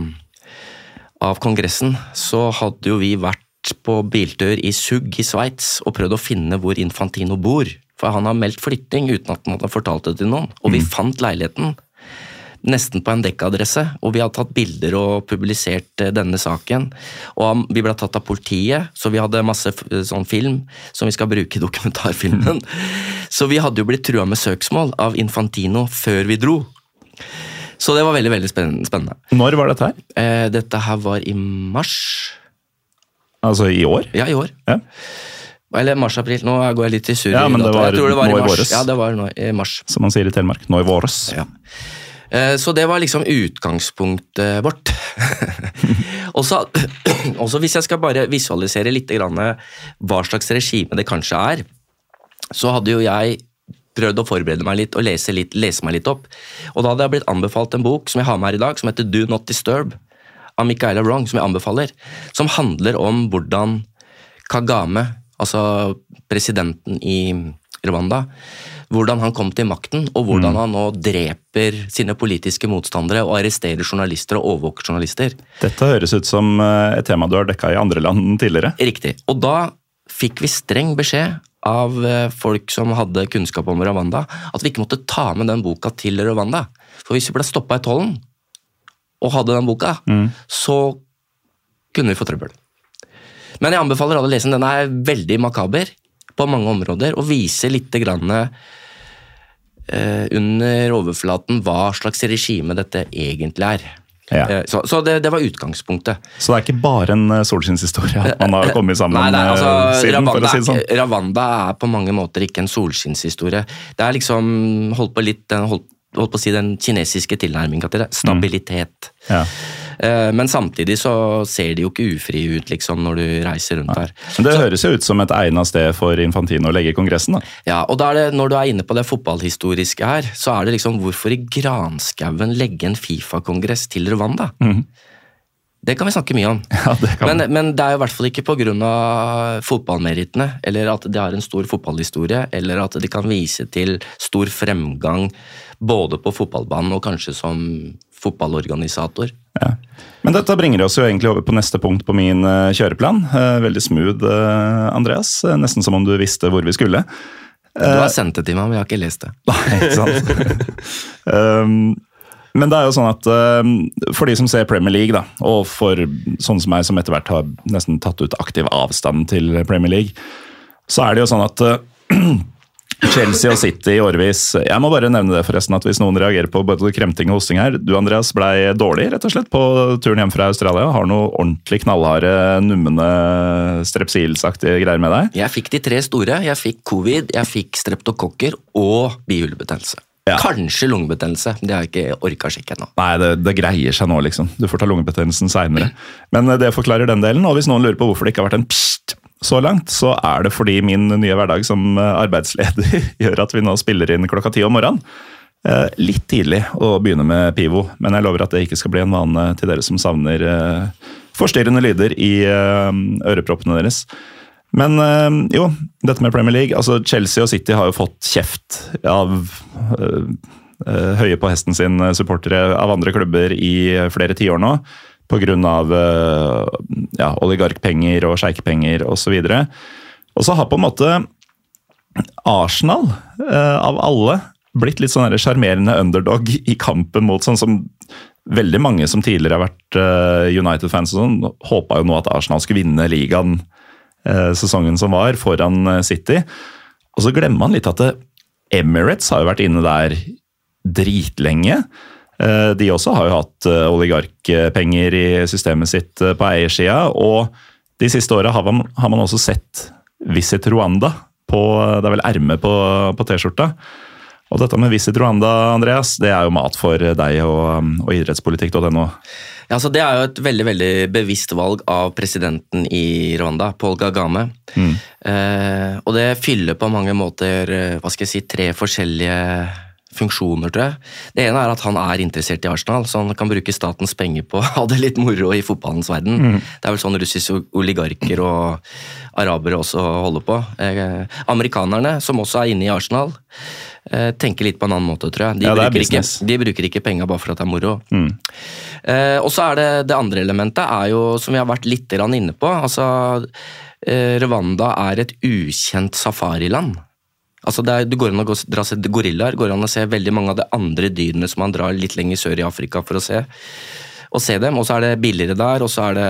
B: av kongressen så hadde jo vi vært på biltur i Zug i Sveits og prøvd å finne hvor Infantino bor. For han har meldt flytting uten at han hadde fortalt det til noen. Og vi fant leiligheten nesten på en dekkadresse, og vi hadde tatt bilder og publisert eh, denne saken. Og vi ble tatt av politiet, så vi hadde masse sånn film som vi skal bruke i dokumentarfilmen. Så vi hadde jo blitt trua med søksmål av Infantino før vi dro. Så det var veldig veldig spennende.
A: Når var dette her?
B: Eh, dette her var i mars.
A: Altså i år?
B: Ja, i år.
A: Ja.
B: Eller mars-april. Nå går jeg litt i surr.
A: Ja, men det var
B: det var i mars. Ja, det var nå i mars.
A: Som man sier i Telemark. Nå i våres.
B: Ja. Eh, Så det var liksom utgangspunktet vårt. og så hvis jeg skal bare visualisere litt hva slags regime det kanskje er, så hadde jo jeg prøvd å forberede meg litt og lese, litt, lese meg litt opp. Og da hadde jeg blitt anbefalt en bok som jeg har med her i dag, som heter Do Not Disturb av Michaela Wrong, som jeg anbefaler. Som handler om hvordan Kagame, altså presidenten i Rwanda, hvordan han kom til makten, og hvordan han nå dreper sine politiske motstandere og arresterer journalister og overvåker journalister.
A: Dette høres ut som eh, et tema du har dekka i andre land tidligere.
B: Riktig. Og da fikk vi streng beskjed av eh, folk som hadde kunnskap om Rwanda, at vi ikke måtte ta med den boka til Rwanda. For hvis vi ble stoppa i tollen og hadde den boka, så kunne vi få trøbbel. Men jeg anbefaler alle å lese den. Den er veldig makaber på mange områder og viser litt grann, eh, under overflaten hva slags regime dette egentlig er.
A: Ja.
B: Eh, så så det, det var utgangspunktet.
A: Så det er ikke bare en eh, solskinnshistorie at man har kommet sammen
B: Nei, nei, altså,
A: siden? siden, for
B: Ravanda,
A: å si det sånn.
B: Ravanda er på mange måter ikke en solskinnshistorie. Det er liksom holdt på litt holdt, holdt på å si den kinesiske tilnærminga til det. Stabilitet.
A: Ja.
B: Eh, Men samtidig så ser de jo ikke ufrie ut liksom når du reiser rundt her.
A: Men det høres jo ut som et egnet sted for Infantino å legge Kongressen. da.
B: Ja, og det, Når du er inne på det fotballhistoriske her, så er det liksom hvorfor i granskauen legge en Fifa-kongress til Rwanda? Det kan vi snakke mye om.
A: Ja, det
B: men, men det er jo i hvert fall ikke pga. fotballmerittene, eller at de har en stor fotballhistorie, eller at de kan vise til stor fremgang både på fotballbanen og kanskje som fotballorganisator.
A: Ja. Men dette bringer oss jo egentlig over på neste punkt på min eh, kjøreplan. Eh, veldig smooth, eh, Andreas. Nesten som om du visste hvor vi skulle.
B: Du har sendt det til meg, men jeg har ikke lest det.
A: Nei, ikke sant? um, men det er jo sånn at um, for de som ser Premier League, da, og for sånne som meg som etter hvert har nesten tatt ut aktiv avstand til Premier League, så er det jo sånn at Chelsea og City i årevis Jeg må bare nevne det forresten at hvis noen reagerer på både kremting og hosting her Du Andreas blei dårlig rett og slett på turen hjem fra Australia. Har noe ordentlig knallharde, nummende, strepsilsaktige greier med deg.
B: Jeg fikk de tre store. Jeg fikk covid, jeg fikk streptokokker og bihulebetennelse.
A: Ja.
B: Kanskje lungebetennelse. Det har jeg ikke orka å sjekke ennå.
A: Nei, det, det greier seg nå, liksom. Du får ta lungebetennelsen seinere. Men eh, det forklarer den delen. Og hvis noen lurer på hvorfor det ikke har vært en pst så langt, så er det fordi min nye hverdag som eh, arbeidsleder gjør at vi nå spiller inn klokka ti om morgenen. Eh, Litt tidlig å begynne med Pivo, men jeg lover at det ikke skal bli en vane til dere som savner eh, forstyrrende lyder i øreproppene deres. Men jo, dette med Premier League. altså Chelsea og City har jo fått kjeft av høye på hesten sin supportere av andre klubber i flere tiår nå. Pga. Uh, ja, oligarkpenger og sjeikpenger osv. Og så har på en måte Arsenal, eh, av alle, blitt litt sånn sjarmerende underdog i kampen mot sånn som veldig mange som tidligere har vært eh, United-fans og sånn, håpa jo nå at Arsenal skulle vinne ligaen eh, sesongen som var, foran eh, City. Og så glemmer man litt at Emirates har jo vært inne der dritlenge. Eh, De også har jo hatt eh, oligarkpenger i systemet sitt eh, på eiersida, og de siste åra har, man- har man også sett Visit Rwanda på Det er vel ermet på, på T-skjorta. Og dette med Visit Rwanda, Andreas, det er jo mat for deg og, og idrettspolitikk.no.
B: Ja, så Det er jo et veldig veldig bevisst valg av presidenten i Rwanda, Paul Gagame. Eh, og det fyller på mange måter hva skal jeg si, tre forskjellige funksjoner, tror jeg. Det ene er at han er interessert i Arsenal, så han kan bruke statens penger på å ha det litt moro i fotballens verden. Det er vel sånn russiske oligarker og arabere også holder på. Eh, amerikanerne, som også er inne i Arsenal, eh, tenker litt på en annen måte, tror jeg. De,
A: Ja, er
B: bruker, ikke, de bruker ikke penga bare for at det er moro. Eh, og så er det det andre elementet, er jo, som vi har vært litt inne på. altså eh, Rwanda er et ukjent safariland. Altså det er, det, går an å dra se gorillaer, går an å se veldig mange av de andre dyrene som man drar litt lenger sør i Afrika for å se. Og se dem, og så er det billigere der, og så er det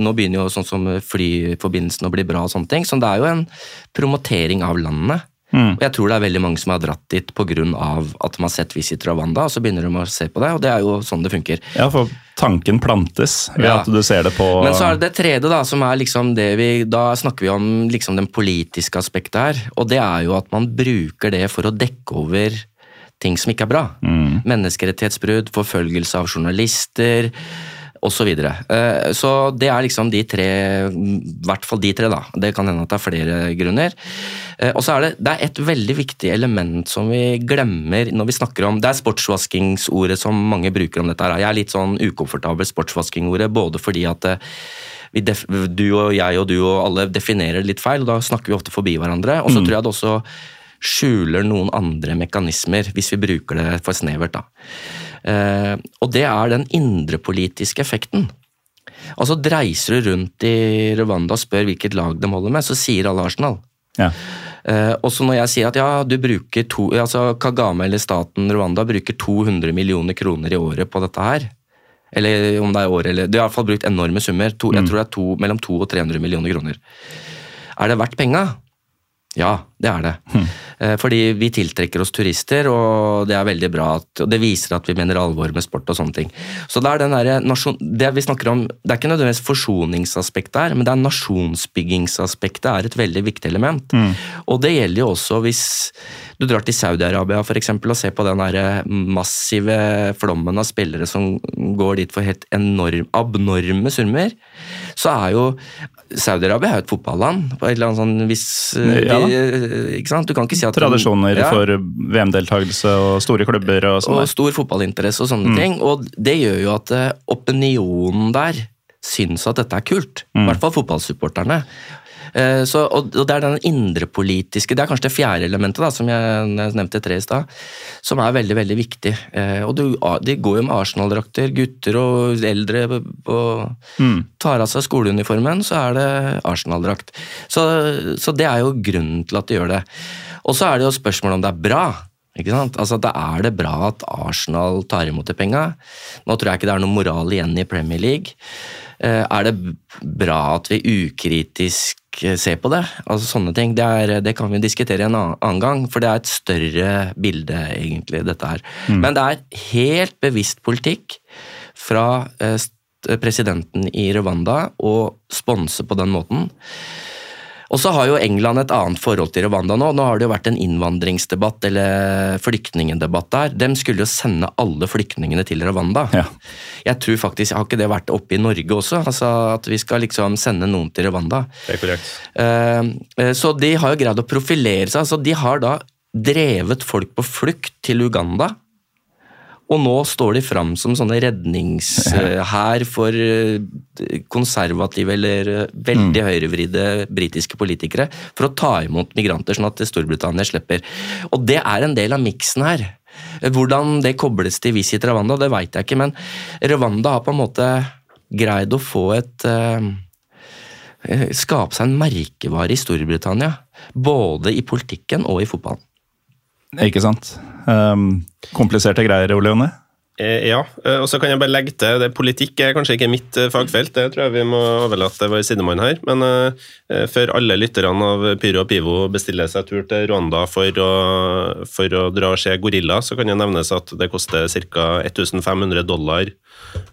B: Nå begynner jo sånn som flyforbindelsen å bli bra og sånne ting. Så det er jo en promotering av landet.
A: Mm.
B: Og jeg tror det er veldig mange som har dratt dit pga. at de har sett Visit Rwanda, og så begynner de å se på det, og det er jo sånn det funker.
A: Ja, for tanken plantes ved
B: Ja.
A: at du ser det på
B: Men så er det det tredje, da, som er liksom det vi Da snakker vi om liksom den politiske aspektet her, og det er jo at man bruker det for å dekke over ting som ikke er bra. Menneskerettighetsbrudd, forfølgelse av journalister osv. Så, videre. Eh, så det er liksom de tre, i hvert fall de tre, da. Det kan hende at det er flere grunner. Eh, Og så er det, det er et veldig viktig element som vi glemmer når vi snakker om Det er sportsvaskingsordet som mange bruker om dette. her. Jeg er litt sånn ukomfortabel sportsvaskingordet, både fordi at eh, vi def, du og jeg og du og alle definerer det litt feil, og da snakker vi ofte forbi hverandre. Og så tror jeg det også skjuler noen andre mekanismer, hvis vi bruker det for snevert. da. Eh, og det er den indrepolitiske effekten. Altså Dreiser du rundt i Rwanda og spør hvilket lag de holder med, så sier alle Arsenal.
A: Ja.
B: Eh, også når jeg sier at ja, du bruker to, altså Kagame eller staten Rwanda bruker 200 millioner kroner i året på dette her. Eller om det er året eller De har i hvert fall brukt enorme summer. To, Jeg tror det er to, mellom 200 og 300 millioner kroner. Er det verdt penga? Ja, det er det. Hmm. Fordi vi tiltrekker oss turister, og det er veldig bra. At, og det viser at vi mener alvor med sport og sånne ting. Så det er den der det vi snakker om, det er ikke nødvendigvis forsoningsaspektet her, men det er nasjonsbyggingsaspektet er et veldig viktig element. Og det gjelder jo også hvis du drar til Saudi-Arabia eksempel, og ser på den der massive flommen av spillere som går dit for helt enorm, abnorme summer, så er jo Saudi-Arabia er jo et fotballand. på et eller annet sånn hvis
A: Ja
B: de, ikke sant? Du kan ikke si at
A: Tradisjoner
B: Ja.
A: for VM-deltakelse og store klubber og sånn.
B: og stor fotballinteresse og sånne ting. Og det gjør jo at eh, opinionen der syns at dette er kult. I hvert fall fotballsupporterne. Eh, Så, og, og det er den indrepolitiske Det er kanskje det fjerde elementet, da, som jeg, nevnte tre i stad, som er veldig veldig viktig. Eh, og du, De går jo med Arsenal-drakter, gutter og eldre og tar av seg skoleuniformen, så er det Arsenal-drakt. Så, så det er jo grunnen til at de gjør det. Og så er det jo spørsmålet om det er bra. Ikke sant? Altså, Da er det bra at Arsenal tar imot de penga. Nå tror jeg ikke det er noe moral igjen i Premier League. Eh, Er det bra at vi ukritisk eh, ser på det? Altså Sånne ting. Det, er, det kan vi diskutere en annen- gang, for det er et større bilde, egentlig, dette her. Men det er helt bevisst politikk fra eh, presidenten i Rwanda å sponse på den måten. Og så har jo England et annet forhold til Rwanda nå. Nå har det jo vært en innvandringsdebatt eller flyktningedebatt der. De skulle jo sende alle flyktningene til Rwanda.
A: Ja.
B: Jeg tror faktisk, Har ikke det vært oppe i Norge også? Altså At vi skal liksom sende noen til Rwanda.
C: Det er korrekt.
B: Eh, eh, Så de har jo greid å profilere seg. altså De har da drevet folk på flukt til Uganda. Og nå står de fram som sånne redningshær for eh, konservative eller eh, veldig høyrevridde britiske politikere for å ta imot migranter, sånn at Storbritannia slipper. Og det er en del av miksen her. Hvordan det kobles til Visit Rwanda, det veit jeg ikke, men Rwanda har på en måte greid å få et eh, Skape seg en merkevare i Storbritannia. Både i politikken og i fotballen.
A: Ikke sant? Um, kompliserte greier, Ole Jonny?
C: Eh, Ja, eh, og så kan jeg bare legge til det Politikk er kanskje ikke mitt eh, fagfelt, det tror jeg vi må overlate vår sidemann her. Men uh, før alle lytterne av Pyro og Pivo bestiller seg tur til Rwanda for å, for å dra og se gorilla, så kan det nevnes at det koster ca. 1500 dollar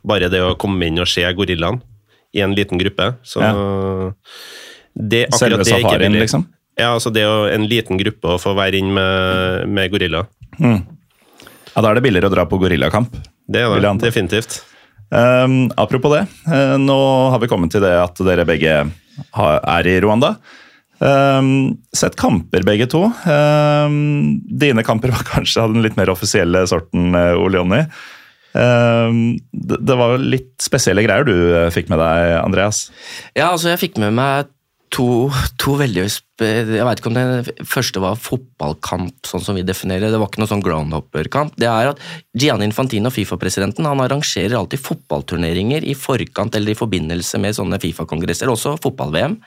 C: bare det å komme inn og se gorillaen i en liten gruppe. Så det, akkurat
A: Selve
C: det er ikke
A: safarien, liksom?
C: Ja, altså det å en liten gruppe å få være inn med, med gorilla.
A: Ja, Da er det billigere å dra på gorillakamp.
C: Det er det, definitivt.
A: Um, apropos det, uh, nå har vi kommet til det at dere begge har, er i Rwanda. Um, sett kamper, begge to. Um, dine kamper var kanskje av den litt mer offisielle sorten, eh, Ole Jonny. Um, det, det var litt spesielle greier du eh, fikk med deg, Andreas.
B: Ja, altså jeg fikk med meg to, to veldig Jeg vet ikke om det første var fotballkamp, sånn som vi definerer det. Var ikke noe sånn groundhopper-kamp. Det er at Gianni Infantino, Fifa-presidenten, han arrangerer alltid fotballturneringer i forkant eller i forbindelse med sånne Fifa-kongresser, også fotball-VM.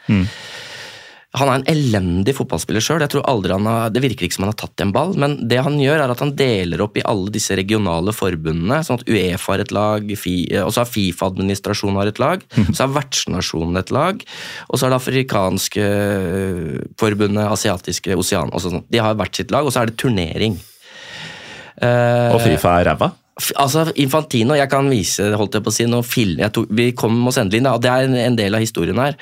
B: Han er en elendig fotballspiller sjøl. Det virker ikke som han har tatt en ball, men det han gjør, er at han deler opp i alle disse regionale forbundene. sånn at Uefa har et lag, og så har Fifa-administrasjonen har et lag, så har vertsnasjonen et lag, og så har det afrikanske forbundet, asiatiske, osean og sånn. De har hvert sitt lag, og så er det turnering.
A: Og Fifa er ræva?
B: Altså, Infantino, jeg kan vise holdt jeg på å si, noe film, jeg tok, Vi kom oss endelig inn, og det er en, en del av historien her.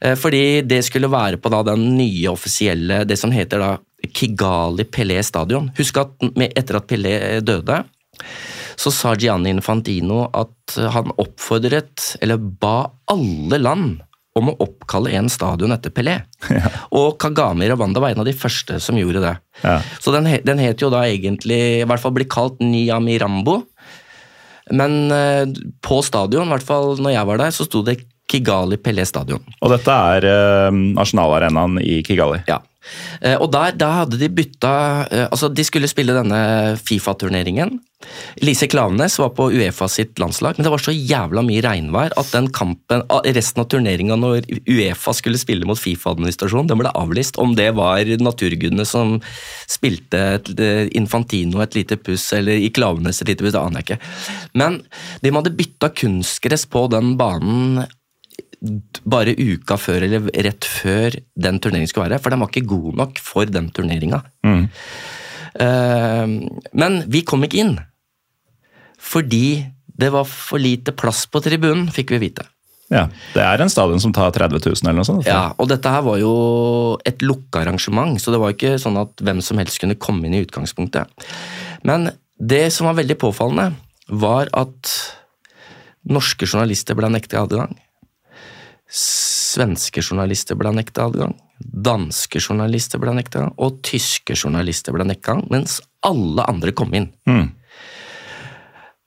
B: Eh, Fordi det skulle være på da den nye offisielle, det som heter da Kigali Pelé stadion. Husk at etter at Pelé døde, så sa Gianni Infantino at han oppfordret, eller ba alle land om å oppkalle en stadion etter Pelé. Og Kagame i Rwanda var en av de første som gjorde det.
A: Ja.
B: Så den, den het jo da egentlig, i hvert fall blir kalt Nyamirambo. Men eh, på stadion, i hvert fall når jeg var der, så sto det Kigali Pelé stadion.
A: Og dette er eh, nasjonalarenaen i Kigali.
B: Ja. Eh, Og der, der, hadde de bytta eh, Altså, de skulle spille denne Fifa-turneringen. Lise Klaveness var på Uefa sitt landslag, men det var så jævla mye regnvær at den kampen, resten av turneringa når Uefa skulle spille mot Fifa-administrasjonen, den ble avlyst. Om det var naturgudene som spilte et, eh, Infantino et lite puss, eller i Klaveness et lite puss, det aner jeg ikke. Men de hadde bytta kunstgress på den banen bare uka før eller rett før den turneringen skulle være, for den var ikke god nok for den turneringa. Eh, men vi kom ikke inn, fordi det var for lite plass på tribunen, fikk vi vite.
A: Ja, Det er en stadion som tar 30 000 eller noe sånt.
B: Ja, og dette her var jo et lukka arrangement, så det var ikke sånn at hvem som helst kunne komme inn i utgangspunktet. Men det som var veldig påfallende, var at norske journalister ble nektet adgang. Svenske journalister ble nekta adgang. Danske journalister ble nekta. Og tyske journalister ble nekta mens alle andre kom inn.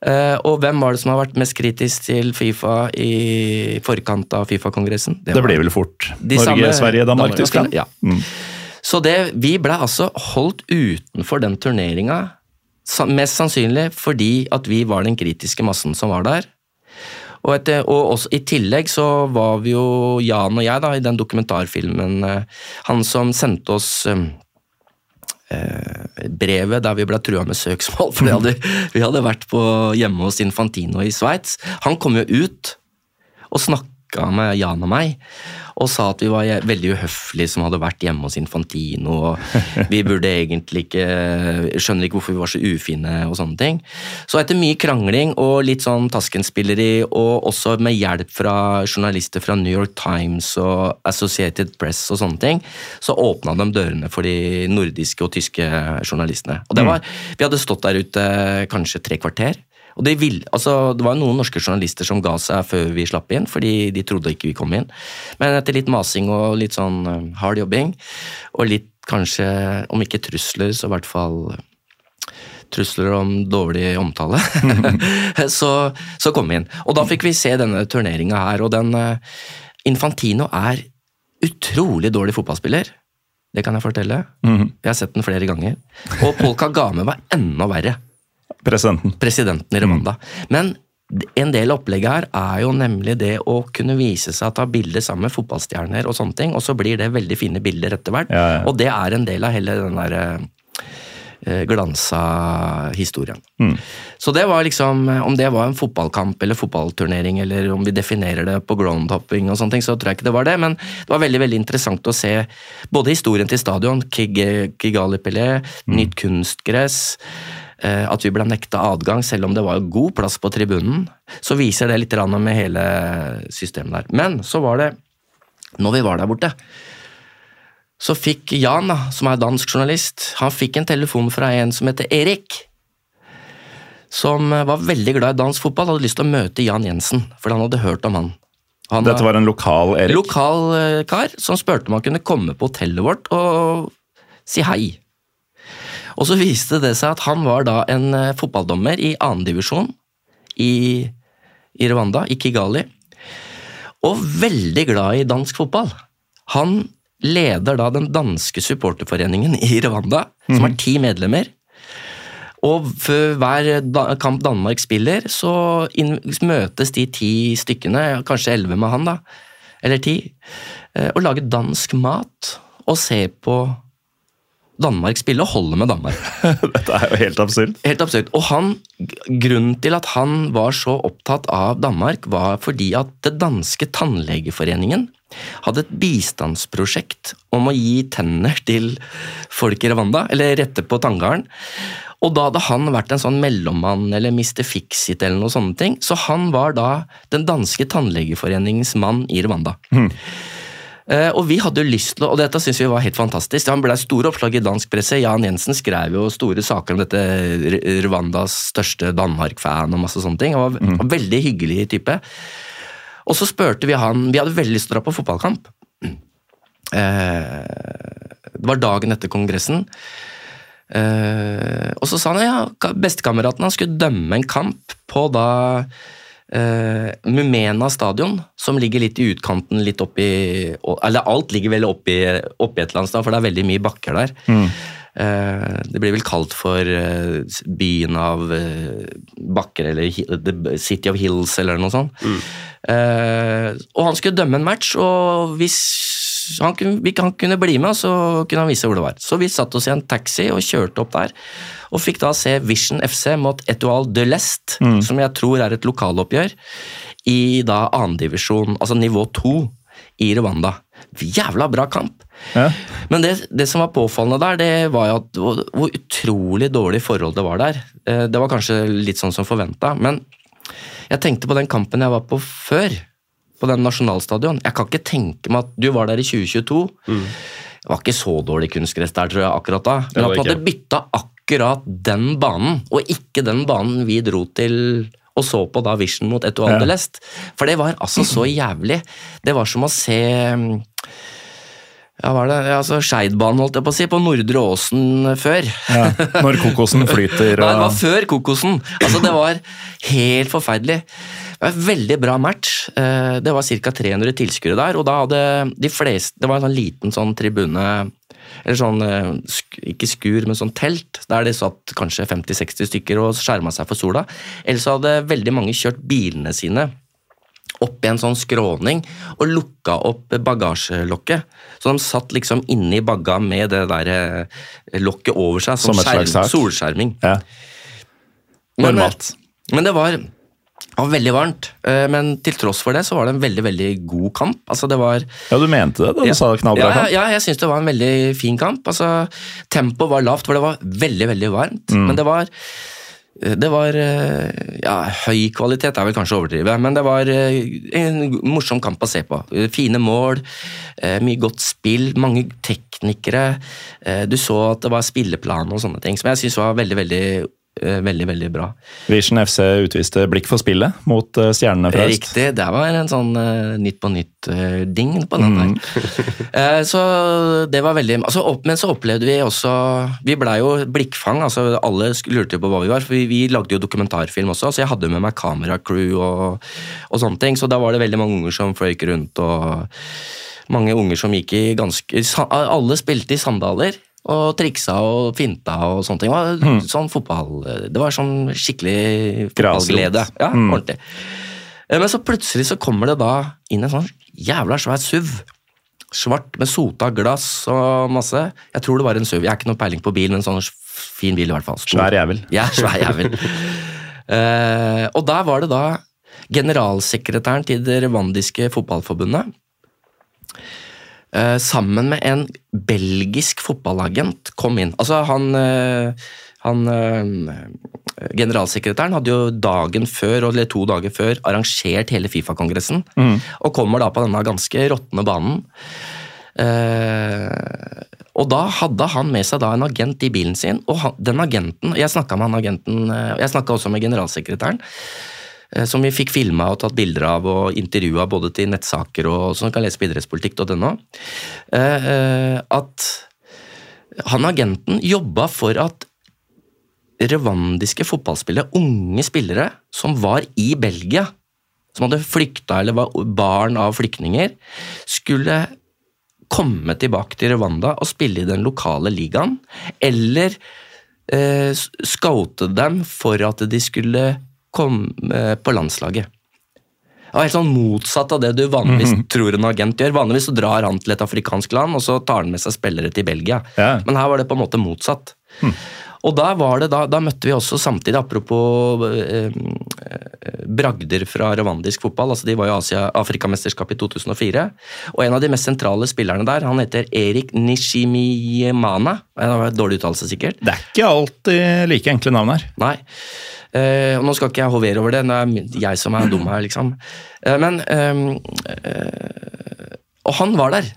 B: Eh, og hvem var det som har vært mest kritisk til Fifa i forkant av Fifa-kongressen?
A: Det ble vel fort
B: de
A: Norge,
B: samme-
A: Sverige, Danmark,
B: og
A: Tyskland.
B: Ja. Ja. Så det, vi ble altså holdt utenfor den turneringa, mest sannsynlig fordi at vi var den kritiske massen som var der. Og, etter, og også, I tillegg så var vi jo, Jan og jeg, da, i den dokumentarfilmen eh, Han som sendte oss eh, eh, brevet der vi ble trua med søksmål, fordi hadde, vi hadde vært på, hjemme hos Infantino i Sveits. Han kom jo ut og snakka med Jan og meg, og sa at vi var veldig uhøflige som hadde vært hjemme hos Infantino, og vi burde egentlig ikke Skjønner ikke hvorfor vi var så ufine og sånne ting. Så etter mye krangling og litt sånn taskenspilleri, og også med hjelp fra journalister fra New York Times og Associated Press og sånne ting, så åpna de dørene for de nordiske og tyske journalistene. Og det var, Vi hadde stått der ute kanskje tre kvarter. Og det, vil, altså, det var noen norske journalister som ga seg før vi slapp inn, fordi de trodde ikke vi kom inn. Men etter litt masing og litt sånn eh, hard jobbing, og litt kanskje, om ikke trusler, så i hvert fall trusler om dårlig omtale, så, så kom vi inn. Og da fikk vi se denne turneringa her, og den eh, Infantino er utrolig dårlig fotballspiller. Det kan jeg fortelle. Jeg har sett den flere ganger. Og Polka Game var enda verre
A: Presidenten.
B: presidenten i Rwanda. Men en del av opplegget her er jo nemlig det å kunne vise seg å ta bilder sammen med fotballstjerner og sånne ting, og så blir det veldig fine bilder etter hvert.
A: Ja, ja.
B: Og det er en del av hele den der eh, glansa historien.
A: Mm.
B: Så det var liksom, om det var en fotballkamp eller fotballturnering, eller om vi definerer det på groundhopping og sånne ting, så tror jeg ikke det var det, men det var veldig veldig interessant å se både historien til stadion, Kigali Pelé,
A: Mm.
B: nytt kunstgress, at vi ble nekta adgang selv om det var god plass på tribunen, så viser det litt med hele systemet der. Men så var det, når vi var der borte, så fikk Jan, som er dansk journalist, han fikk en telefon fra en som heter Erik. Som var veldig glad i dansk fotball, hadde lyst til å møte Jan Jensen, for han hadde hørt om han. han
A: Dette var en lokal Erik.
B: lokal eh, kar som spurte om han kunne komme på hotellet vårt og si hei. Og så viste det seg at han var da en eh, fotballdommer i annendivisjon i, i Rwanda, i Kigali. Og veldig glad i dansk fotball. Han leder da den danske supporterforeningen i Rwanda, som har ti medlemmer. Og før hver kamp Danmark spiller, så møtes de ti stykkene, kanskje elleve med han, da. eller ti, og lager dansk mat og ser på Danmark spille og holde med Danmark.
A: Dette er jo helt absurd.
B: Helt absurd. Og han, grunnen til at han var så opptatt av Danmark, var fordi at det danske tannlegeforeningen hadde et bistandsprosjekt om å gi tenner til folk i Rwanda, eller rette på tanngarden. Og da hadde han vært en sånn mellommann eller Mr. Fixit eller noe sånne ting, så han var da den danske tannlegeforeningens mann i Rwanda. Eh, og vi hadde jo lyst til, å- og dette syns vi var helt fantastisk. Han ble store oppslag i dansk presse. Jan Jensen skrev jo store saker om dette Rwandas største Danmark-fan og masse sånne ting. Han var en veldig hyggelig type. Og så spurte vi han Vi hadde veldig lyst til å dra på fotballkamp. Eh, det var dagen etter kongressen. Eh, og så sa han ja, ka- bestekameraten han skulle dømme en kamp på da eh, Mumena stadion, som ligger litt i utkanten, litt oppi Eller alt ligger vel oppi, oppi et eller annet sted, for det er veldig mye bakker der. Eh, det blir vel kalt for uh, byen av bakker, eller The City of Hills, eller noe sånt. Eh, og han skulle dømme en match, og hvis han kunne, han kunne bli med, så kunne han vise hvor det var. Så vi satte oss i en taxi og kjørte opp der, og fikk da se Vision FC mot Etoile de l'Est, som jeg tror er et lokaloppgjør, i da annendivisjon, altså nivå to, i Rwanda. Jævla bra kamp!
A: Ja.
B: Men det, det som var påfallende der, det var jo at hvor, hvor utrolig dårlig forhold det var der. Eh, Det var kanskje litt sånn som forventa, men jeg tenkte på den kampen jeg var på før, på den nasjonalstadion. Jeg kan ikke tenke meg at du var der i 2022. Det var ikke så dårlig kunstgress der, tror jeg, akkurat da. Men at du hadde bytta akkurat den banen, og ikke den banen vi dro til og så på da Vision mot Etoile
A: Ja.
B: l'Est. For det var altså så jævlig. Det var som å se mm, ja, hva er det? Ja, altså Skeidbanen, holdt jeg på å si, på Nordre Åsen før.
A: Ja. Når kokosen flyter
B: Nei, det var før kokosen. Altså, det var helt forferdelig. Det var en veldig bra match. Eh, Det var ca. 300 tilskuere der, og da hadde de fleste Det var en sånn liten sånn tribune eller sånn, eh, ikke skur, men sånn telt, der det satt kanskje 50-60 stykker og skjerma seg for sola. Ellers så hadde veldig mange kjørt bilene sine opp i en sånn skråning og lukka opp bagasjelokket. Så de satt liksom inni bagga med det der eh, lokket over seg,
A: Som et slags
B: solskjerming.
A: ja. Normalt.
B: Men, Men det var, det var veldig varmt. eh, Men til tross for det så var det en veldig veldig god kamp. Altså det var
A: Ja, du mente det da du
B: ja,
A: sa knallbra
B: ja,
A: kamp?
B: ja, jeg syns det var en veldig fin kamp. Altså, Tempoet var lavt, for det var veldig, veldig varmt.
A: Mm.
B: Men det var det var eh, ja, høy kvalitet, er vel kanskje å overdrive, men det var eh, en morsom kamp å se på. Eh, Fine mål, eh, mye godt spill, mange teknikere. Eh, Du så at det var spilleplan og sånne ting, som jeg syns var veldig, veldig, eh, veldig, veldig bra.
A: Vision FC utviste blikk for spillet mot eh, stjernene fra øst.
B: Riktig, det var en sånn uh, Nytt på nytt-ding på den der. uh, så det var veldig altså, opp, Men så opplevde vi også Vi blei jo blikkfang, altså alle lurte på hva vi var, for vi, vi lagde jo dokumentarfilm også, så jeg hadde med meg kameracrew og, og sånne ting, så da var det veldig mange unger som fløyk rundt, og mange unger som gikk i ganske Alle spilte i sandaler. Og triksa og finta og sånne ting. Det var sånn fotball Det var sånn skikkelig fotballglede. Ja, mm. ordentlig. Eh, Men så plutselig så kommer det da inn en sånn jævla svær SUV. Svart med sota glass og masse. Jeg tror det var en SUV. Jeg har ikke noe peiling på bil, men en sånn fin bil i hvert fall. Stor.
A: Svær jævel.
B: Ja, svær jævel. uh, og der var det da generalsekretæren til det rwandiske fotballforbundet eh, sammen med en belgisk fotballagent kom inn. Altså han, eh, han eh, Generalsekretæren hadde jo dagen før, eller to dager før arrangert hele Fifa-kongressen, og kommer da på denne ganske råtne banen. Eh, og da hadde han med seg da en agent i bilen sin, og han, den agenten Jeg snakka med han agenten, eh, jeg snakka også med generalsekretæren, som vi fikk filma og tatt bilder av og intervjua både til nettsaker og som kan lese på idrettspolitikk.no, eh, eh, at han agenten jobba for at rwandiske fotballspillere, unge spillere som var i Belgia, som hadde flykta eller var barn av flyktninger, skulle komme tilbake til Rwanda og spille i den lokale ligaen, eller eh, scoute dem for at de skulle komme eh, på landslaget. Det var helt sånn motsatt av det du vanligvis tror en agent gjør. Vanligvis så drar han til et afrikansk land, og så tar han med seg spillere til Belgia.
A: Ja.
B: Men her var det på en måte motsatt. Og da, var det, da, da møtte vi også samtidig, apropos eh, eh, bragder fra rwandisk fotball, altså de var jo Asia, Afrikamesterskap i 2004, og en av de mest sentrale spillerne der, han heter Erik Nishimiyemana. Det var et dårlig uttalelse sikkert.
A: Det er ikke alltid like enkle navn her.
B: Nei. Eh, og nå skal ikke jeg hovere over det, det er jeg som er dum her, liksom. Eh, men ehm, eh, Og han var der.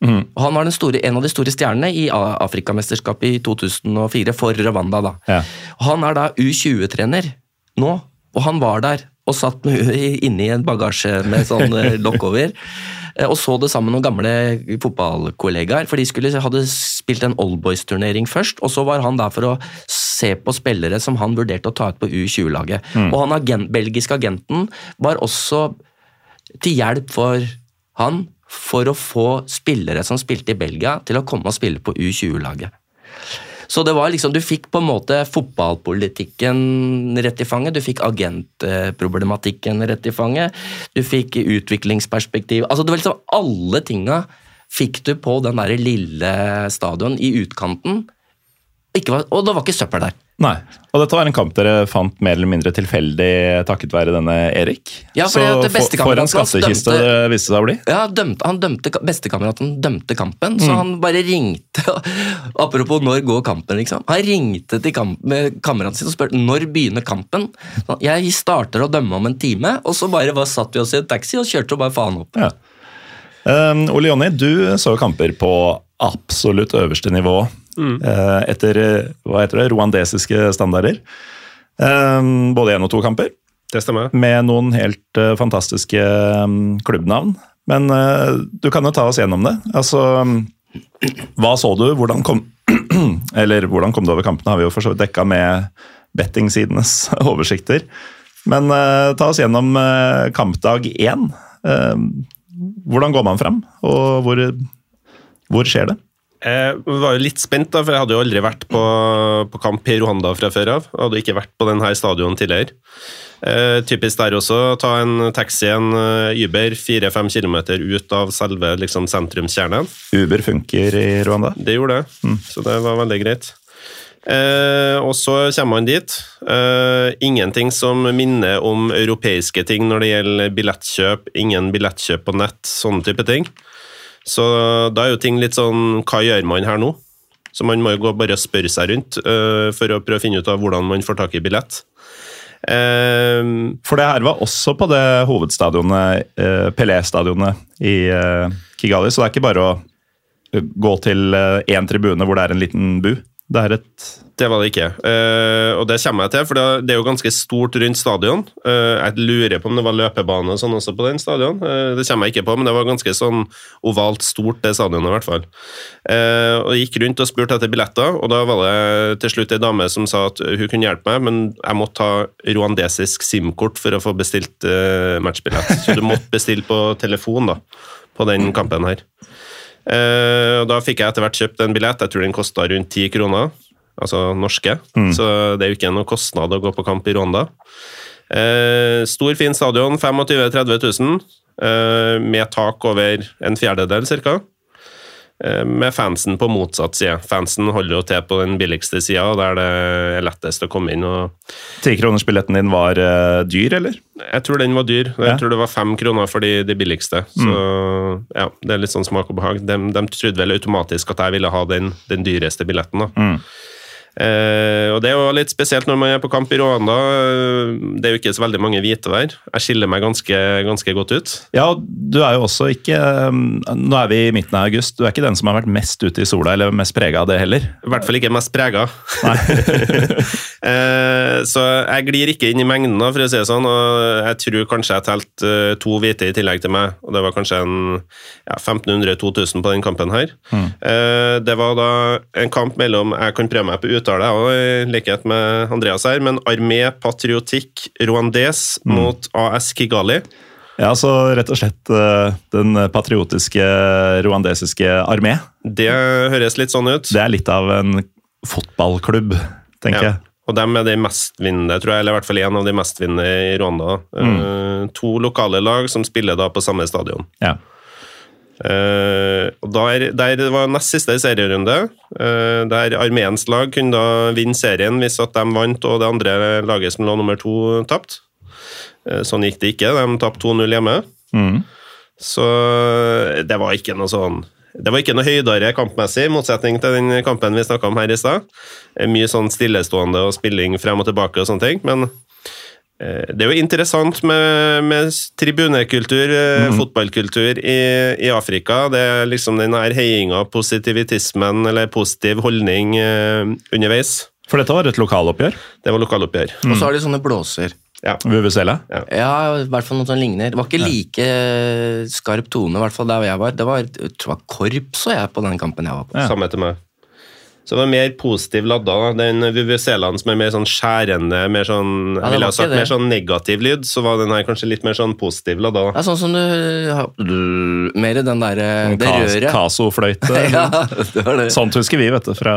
B: Og han var den store, en av de store stjernene i Afrikamesterskapet i 2004 for Rwanda. da.
A: Ja.
B: Og Han er da U20-trener nå, og han var der og satt inne i en bagasje med sånn lockover lokk over. Eh, Og så det sammen med noen gamle fotballkollegaer, for de skulle, hadde spilt en Oldboys-turnering først. Og så var han der for å se på spillere som han vurderte å ta ut på U20-laget. Og han agent, belgiske agenten var også til hjelp for han for å få spillere som spilte i Belgia, til å komme og spille på U20-laget. Så det var liksom, Du fikk på en måte fotballpolitikken rett i fanget, du fikk agentproblematikken rett i fanget, du fikk utviklingsperspektiv altså det var liksom Alle tinga fikk du på den der lille stadion i utkanten. Var, og det var ikke søppel der.
A: Nei, og dette var en kamp dere fant mer eller mindre tilfeldig takket være denne Erik.
B: Ja, for det
A: for,
B: beste
A: for en
B: kameraten
A: skattkiste
B: dømte-
A: det viste seg å bli.
B: Ja, dømte, han dømte, Bestekameraten dømte kampen, så han bare ringte Apropos når går kampen, liksom. Han ringte til kamp, med kameraten sin og spurte når begynner kampen. Så Jeg starter å dømme om en time, og så bare var, satt vi oss i en taxi og kjørte og bare faen opp.
A: Ja. Um, Ole Jonny, du så kamper på absolutt øverste nivå eh, etter eh, hva heter det, rwandesiske standarder. Um, både én og to kamper,
C: Det stemmer.
A: med noen helt eh, fantastiske um, klubbnavn. Men eh, du kan jo ta oss gjennom det. Altså, um, hva så du? Hvordan kom Eller hvordan kom du over kampene, har vi jo for så vidt dekka med bettingsidenes oversikter. Men eh, ta oss gjennom eh, kampdag én. Eh, hvordan går man frem, og hvor, hvor skjer det?
C: Jeg var jo litt spent, da, for jeg hadde jo aldri vært på, på kamp i Rwanda fra før av. Jeg hadde ikke vært på denne stadion tidligere. Eh, typisk der også, ta en taxi, en eh, Uber, fire-fem kilometer ut av selve liksom, sentrumskjernen.
A: Uber funker i Rwanda.
C: Det gjorde det, så det var veldig greit. Eh, og så kommer man dit. Eh, ingenting som minner om europeiske ting når det gjelder billettkjøp. Ingen billettkjøp på nett, sånne type ting. Så da er jo ting litt sånn Hva gjør man her nå? Så man må jo gå bare spørre seg rundt uh, for å prøve å finne ut av hvordan man får tak i billett. Uh,
A: For det her var også på det hovedstadionet, uh, Pelé-stadionet i eh, Kigali, så det er ikke bare å gå til én tribune hvor det er en liten bu. Det er et
C: Det var det ikke. Uh, og det kommer jeg til, for det, er jo ganske stort rundt stadion. Uh, jeg lurer på om det var løpebane og sånn også på den stadion. Uh, det kommer jeg ikke på, men det var ganske sånn ovalt stort, det stadionet i hvert fall. Og jeg gikk rundt og spurte etter billetter, og da var det til slutt ei dame som sa at hun kunne hjelpe meg, men jeg måtte ha rwandesisk SIM-kort for å få bestilt matchbillett. Så du måtte bestille på telefon da, på den kampen her. Og da fikk jeg etter hvert kjøpt en billett. Jeg tror den kosta rundt ti kroner, altså norske. Så det er jo ikke noe kostnad å gå på kamp i Rwanda. Eh, stor, fin stadion, 25 000-30 000, eh, med tak over en fjerdedel ca. Eh, med fansen på motsatt side. Fansen holder jo til på den billigste sida, der det er lettest å komme inn. og
A: Tikronersbilletten din var uh, dyr, eller?
C: jeg tror den var dyr. Jeg
A: Ja.
C: tror det var fem kroner for de, de billigste. Så ja, det er litt sånn smak og behag. De, de trodde vel automatisk at jeg ville ha den, den dyreste billetten. da. Eh, og Det er jo litt spesielt når man er på kamp i Rwanda. Eh, Det er jo ikke så veldig mange hvite der. Jeg skiller meg ganske, ganske godt ut.
A: Ja, du er jo også ikke um, Nå er vi i midten av august. Du er ikke den som har vært mest ute i sola, eller mest prega av det heller.
C: I hvert fall ikke mest prega. Eh, så jeg glir ikke inn i mengden, for å si det sånn. Og jeg tror kanskje jeg telte eh, to hvite i tillegg til meg, og det var kanskje en ja, 1500-2000 på den kampen her. Eh, det var da en kamp mellom Jeg kan prøve meg på uttale, jeg òg, i likhet med Andreas her, men Armé Patriotique Rwandais mot AS Kigali.
A: Ja, så rett og slett eh, den patriotiske rwandesiske armé.
C: Det høres litt sånn ut.
A: Det er litt av en fotballklubb, tenker
C: Ja.
A: jeg.
C: Og dem er de mestvinnende, tror jeg, eller i hvert fall en av de mestvinnende i Rwanda. Mm. to lokale lag som spiller da på samme stadion.
A: Ja.
C: Eh, der, der var nest siste serierunde, eh, der armeens lag kunne da vinne serien hvis at de vant og det andre laget som lå nummer to, tapte. Eh, sånn gikk det ikke. De tapte 2-0 hjemme.
A: Mm.
C: Så det var ikke noe sånn Det var ikke noe høydere kampmessig, i motsetning til den kampen vi snakka om her i stad. Mye sånn stillestående og spilling frem og tilbake og sånne ting, men det er jo interessant med, med tribunekultur, mm. fotballkultur i, i Afrika. Det er liksom den her heiinga, positivitismen eller positiv holdning eh, underveis.
A: For dette var et lokaloppgjør.
C: Det var lokaloppgjør.
B: Og så har de sånne blåser.
C: Ja.
A: Vuvuzela.
B: Ja, i hvert fall noe som ligner. Det var ikke like eh, skarp tone, i hvert fall der jeg var. Det var, jeg tror det var korps og jeg på den kampen jeg var på.
A: Ja.
C: Samme etter meg. Så det var mer positiv ladda. Den VVC-land som er mer sånn skjærende, mer sånn,
B: Ja,
C: jeg sagt mer sånn negativ lyd, så var den her kanskje litt mer sånn positiv ladda.
B: Ja, sånn som du, Mer i den derre Det
A: Kas-
B: røret.
A: Casofløyte.
B: Ja, det var det.
A: Sånt husker vi, vet du, fra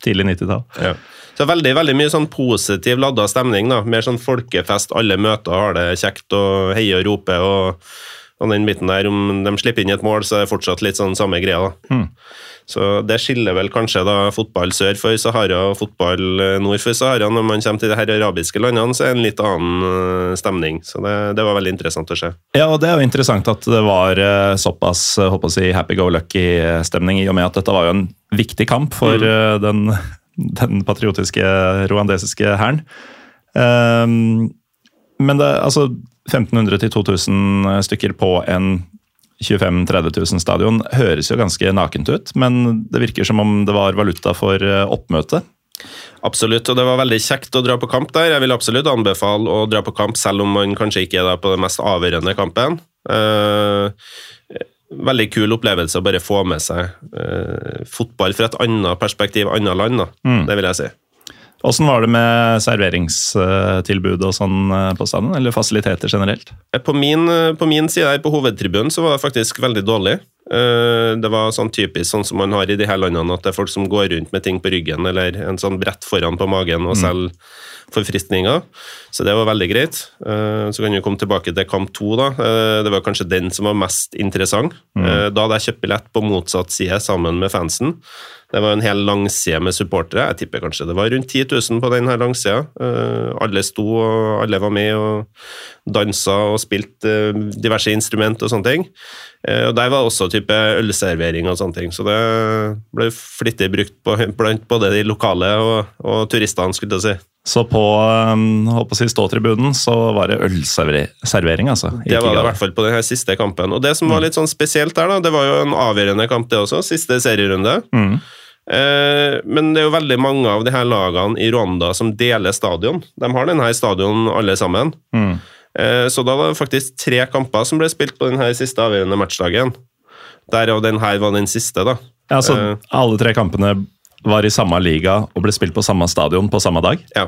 A: tidlig 90-tall.
C: Ja. Så veldig veldig mye sånn positiv ladda stemning. da. Mer sånn folkefest, alle møter har det kjekt og heier og roper. og, og den biten der, Om de slipper inn et mål, så er det fortsatt litt sånn samme greia. da. Så Det skiller vel kanskje da fotball sør for Sahara og fotball eh, nord for Sahara. Når man kommer til de her arabiske landene, så er det en litt annen eh, stemning. Så det, det var veldig interessant å se.
A: Ja, og det er jo interessant at det var eh, såpass håper å si, happy-go-lucky-stemning, i og med at dette var jo en viktig kamp for mm. den, den patriotiske rwandesiske hæren. Um, men det, altså 1500 til 2000 stykker på en 25 000-30 000 stadion høres jo ganske nakent ut, men det virker som om det var valuta for oppmøtet. oppmøte.
C: Absolutt, og det var veldig kjekt å dra på kamp der. Jeg vil absolutt anbefale å dra på kamp, selv om man kanskje ikke er på den mest avgjørende kampen. Uh, veldig kul opplevelse å bare få med seg uh, fotball fra et annet perspektiv, annet land. Da. Det vil jeg si.
A: Åssen var det med serveringstilbud og sånn eh, på stadion, eller fasiliteter generelt?
C: På min, på min side her på hovedtribunen så var det faktisk veldig dårlig. Eh, Det var sånn typisk sånn som man har i de her landene, at det er folk som går rundt med ting på ryggen eller en sånn brett foran på magen og selger forfriskninger. Så det var veldig greit. Eh, Så kan vi komme tilbake til kamp to. da. Eh, Det var kanskje den som var mest interessant. Eh, Da hadde jeg kjøpt billett på motsatt side sammen med fansen. Det var en hel langside med supportere. Jeg tipper kanskje det var rundt 10 000 på den her langsida. Eh, Alle sto, og alle var med og dansa og spilte eh, diverse instrument og sånne ting. Eh, Og Der var også type ølservering og sånne ting, så det ble flittig brukt på, blant både de lokale og, og turistene, skulle jeg si.
A: Så på um, holdt å si ståtribunen så var det ølservering, altså.
C: Det var det i hvert fall på den siste kampen. Og det som var litt sånn spesielt der, da, det var jo en avgjørende kamp, det også. Siste serierunde.
A: Mm.
C: Eh, men det er jo veldig mange av de her lagene i Rwanda som deler stadion. De har denne stadion alle sammen.
A: Mm.
C: Eh, så da var det faktisk tre kamper som ble spilt på denne siste avgjørende matchdagen. Derav den her var den siste, da.
A: Ja, så
C: Eh.
A: alle tre kampene var i samme liga og ble spilt på samme stadion på samme dag.
C: Ja.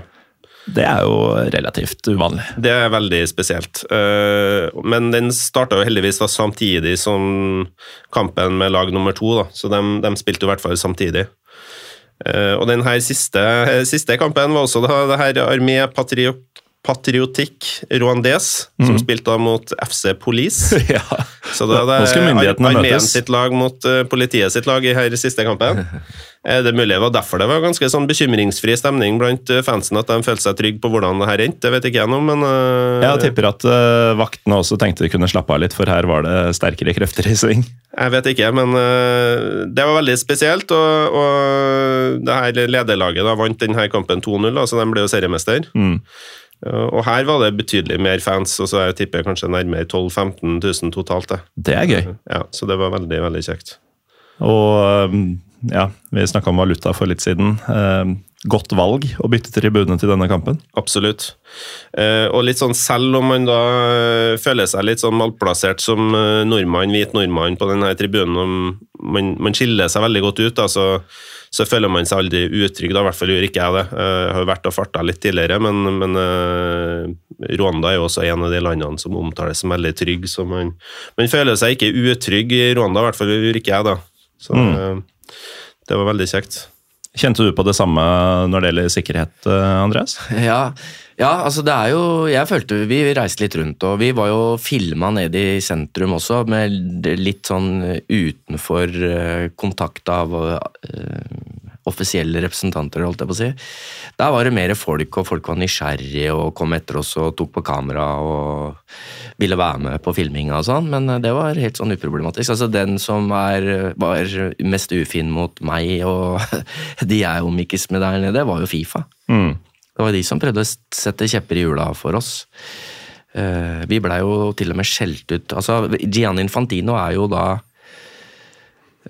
A: Det er jo relativt uvanlig.
C: Det er veldig spesielt. Eh, Men den starta jo heldigvis da samtidig som kampen med lag nummer to, da. så de, de spilte jo i hvert fall samtidig. Eh, Og den her siste, siste kampen var også det her Armé Patrio Patriotikk Rwandes, som spilte da mot FC Police.
A: ja.
C: Så da er Ar- Armeen sitt lag mot eh, politiet sitt lag i her siste kampen. Eh, Det er mulig det var derfor det var ganske sånn bekymringsfri stemning blant eh, fansen, at de følte seg trygge på hvordan det her endte. Det vet ikke jeg noe, men uh,
A: Jeg tipper at uh, vaktene også tenkte de kunne slappe av litt, for her var det sterkere krefter i sving.
C: jeg vet ikke. Men uh, det var veldig spesielt, og, og det her lederlaget da vant denne kampen 2-0, da, så de ble jo seriemester.
A: Mm.
C: Eh, Og her var det betydelig mer fans, og så jeg tipper kanskje nærmere 12 000-15 000 totalt. det.
A: Det er gøy.
C: Ja, Så det var veldig, veldig kjekt.
A: Og um, ja, vi snakka om valuta for litt siden. Um, Godt valg å bytte tribune til denne kampen.
C: Absolutt. Eh, og litt sånn selv om man da eh, føler seg litt sånn malplassert som nordmann, hvit nordmann på denne tribunen, man, man skiller seg veldig godt ut, da, så, så føler man seg aldri utrygg. Da, I hvert fall gjør ikke jeg det. Eh, Jeg har jo vært og farta litt tidligere, men, men eh, Rwanda er jo også en av de landene som omtales som veldig trygg, så man, man føler seg ikke utrygg i Rwanda, i hvert fall gjør ikke jeg det. Så eh, det var veldig kjekt.
A: Kjente du på det samme når det gjelder sikkerhet, eh, Andreas?
B: Ja, ja, altså det er jo Jeg følte vi reiste litt rundt, og vi var jo filma nede i sentrum også, med litt sånn utenfor eh, kontakt av uh, offisielle representanter, holdt jeg på å si. Der var det mer folk, og folk var nysgjerrige og kom etter oss og tok på kamera og ville være med på filminga og sånn, men det var helt sånn uproblematisk. Altså Den som er, var mest ufin mot meg og de jeg omgikkes med der nede, var jo Fifa.
A: Mm.
B: Det var de som prøvde å sette kjepper i hjula for oss. Eh, vi blei jo til og med skjelt ut. Altså, Gianni Infantino er jo da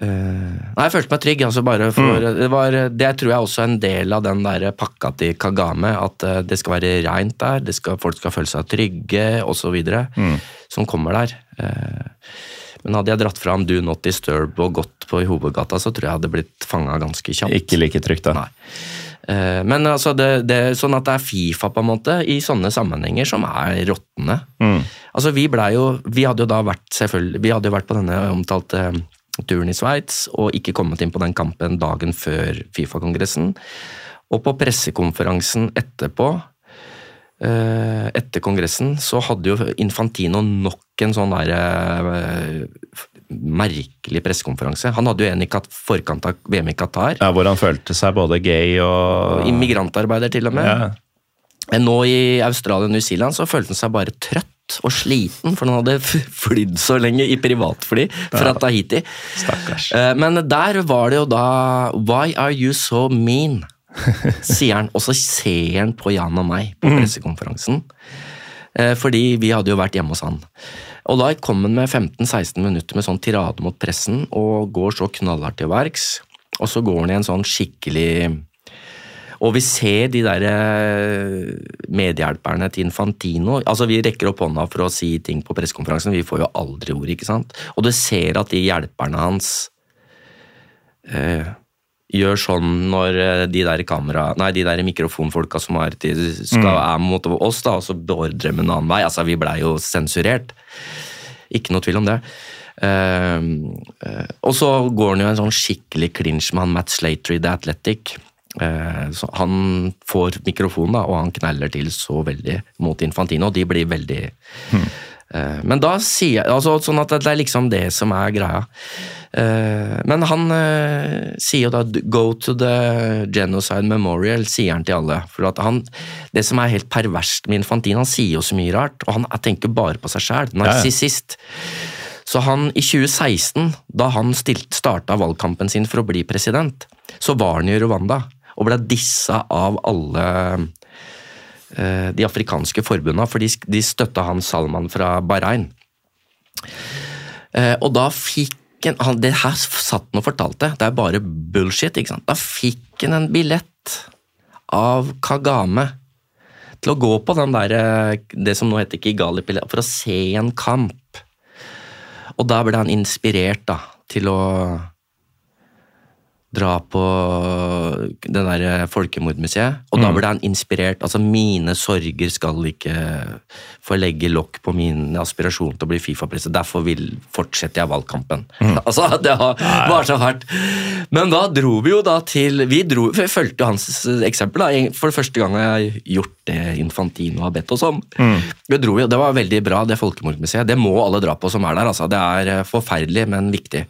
B: eh, Nei, jeg følte meg trygg. altså bare for, det, var, det tror jeg også er en del av den der pakka til Kagame. At eh, det skal være reint der, det skal, folk skal føle seg trygge osv. Mm. Som kommer der. Men hadde jeg dratt fram Do Not Disturb og gått på i hovedgata, så tror jeg jeg hadde blitt fanga ganske kjapt.
A: Ikke like trygt, da.
B: Nei. Eh, Men altså det, det, sånn at det er Fifa på en måte i sånne sammenhenger som er råtne.
A: Mm.
B: Altså Vi jo, vi hadde jo da vært selvfølgelig, vi hadde jo vært på denne omtalte eh, turen i Sveits og ikke kommet inn på den kampen dagen før Fifa-kongressen. Og på pressekonferansen etterpå, eh, etter kongressen, så hadde jo Infantino nok en sånn der eh, merkelig pressekonferanse. Han hadde jo en i forkant av VM i Qatar.
A: Ja, hvor han følte seg både gay og
B: Immigrantarbeider, til og med.
A: Ja.
B: Men Nå i Australia og New Zealand så følte han seg bare trøtt og sliten, for han hadde flydd så lenge i privatfly fra Tahiti.
A: Stakkars.
B: Eh, Men der var det jo da Why are you so mean? sier han, og så ser han på Jan og meg på pressekonferansen. Eh, Fordi vi hadde jo vært hjemme hos han. Og da kom han med 15-16 minutter med sånn tirade mot pressen, og går så knallhardt til verks. Og så går han i en sånn skikkelig og vi ser de der eh, medhjelperne til Infantino altså Vi rekker opp hånda for å si ting på pressekonferansen, vi får jo aldri ord, ikke sant? Og du ser at de hjelperne hans eh, gjør sånn når eh, de der kamera, nei, de der mikrofonfolka som er, skal, er mot oss, da, og så beordrer de en annen vei. Altså, vi blei jo sensurert. Ikke noe tvil om det. Eh, uh, og så går han jo en sånn skikkelig clinch med han Matt Slater i The Athletic. Uh, han får mikrofonen, da, og han kneller til så veldig mot Infantino. og De blir veldig eh, Men da sier jeg altså, Sånn at det er liksom det som er greia. Eh, men han eh, sier jo da 'go to the genocide memorial', sier han til alle. For at han, Det som er helt perverst med Infantin, han sier jo så mye rart, og han tenker bare på seg sjæl. Narsissist. Så han, i 2016, da han starta valgkampen sin for å bli president, så var han i Rwanda og ble dissa av alle eh, de afrikanske forbundene, for de, støtta han Salman fra Bahrain. Eh, og da fikk han, han Det her satt han og fortalte, det er bare bullshit. ikke sant? Da fikk han en billett av Kagame til å gå på den der, eh, det som nå heter Kigali-billett, for å se en kamp. Og da ble han inspirert da, til å dra på det der folkemordmuseet. Og da ble han inspirert. Altså, mine sorger skal ikke få legge lokk på min aspirasjon til å bli Fifa-president. Derfor vil, fortsetter jeg valgkampen. Altså, det var, så hardt. Men da dro vi jo da til Vi dro, fulgte hans eksempel. da, For første gang jeg har gjort det Infantino har bedt oss om. Vi dro jo, Det var veldig bra, det folkemordmuseet. Det må alle dra på som er der. altså. Det er eh, forferdelig, men viktig.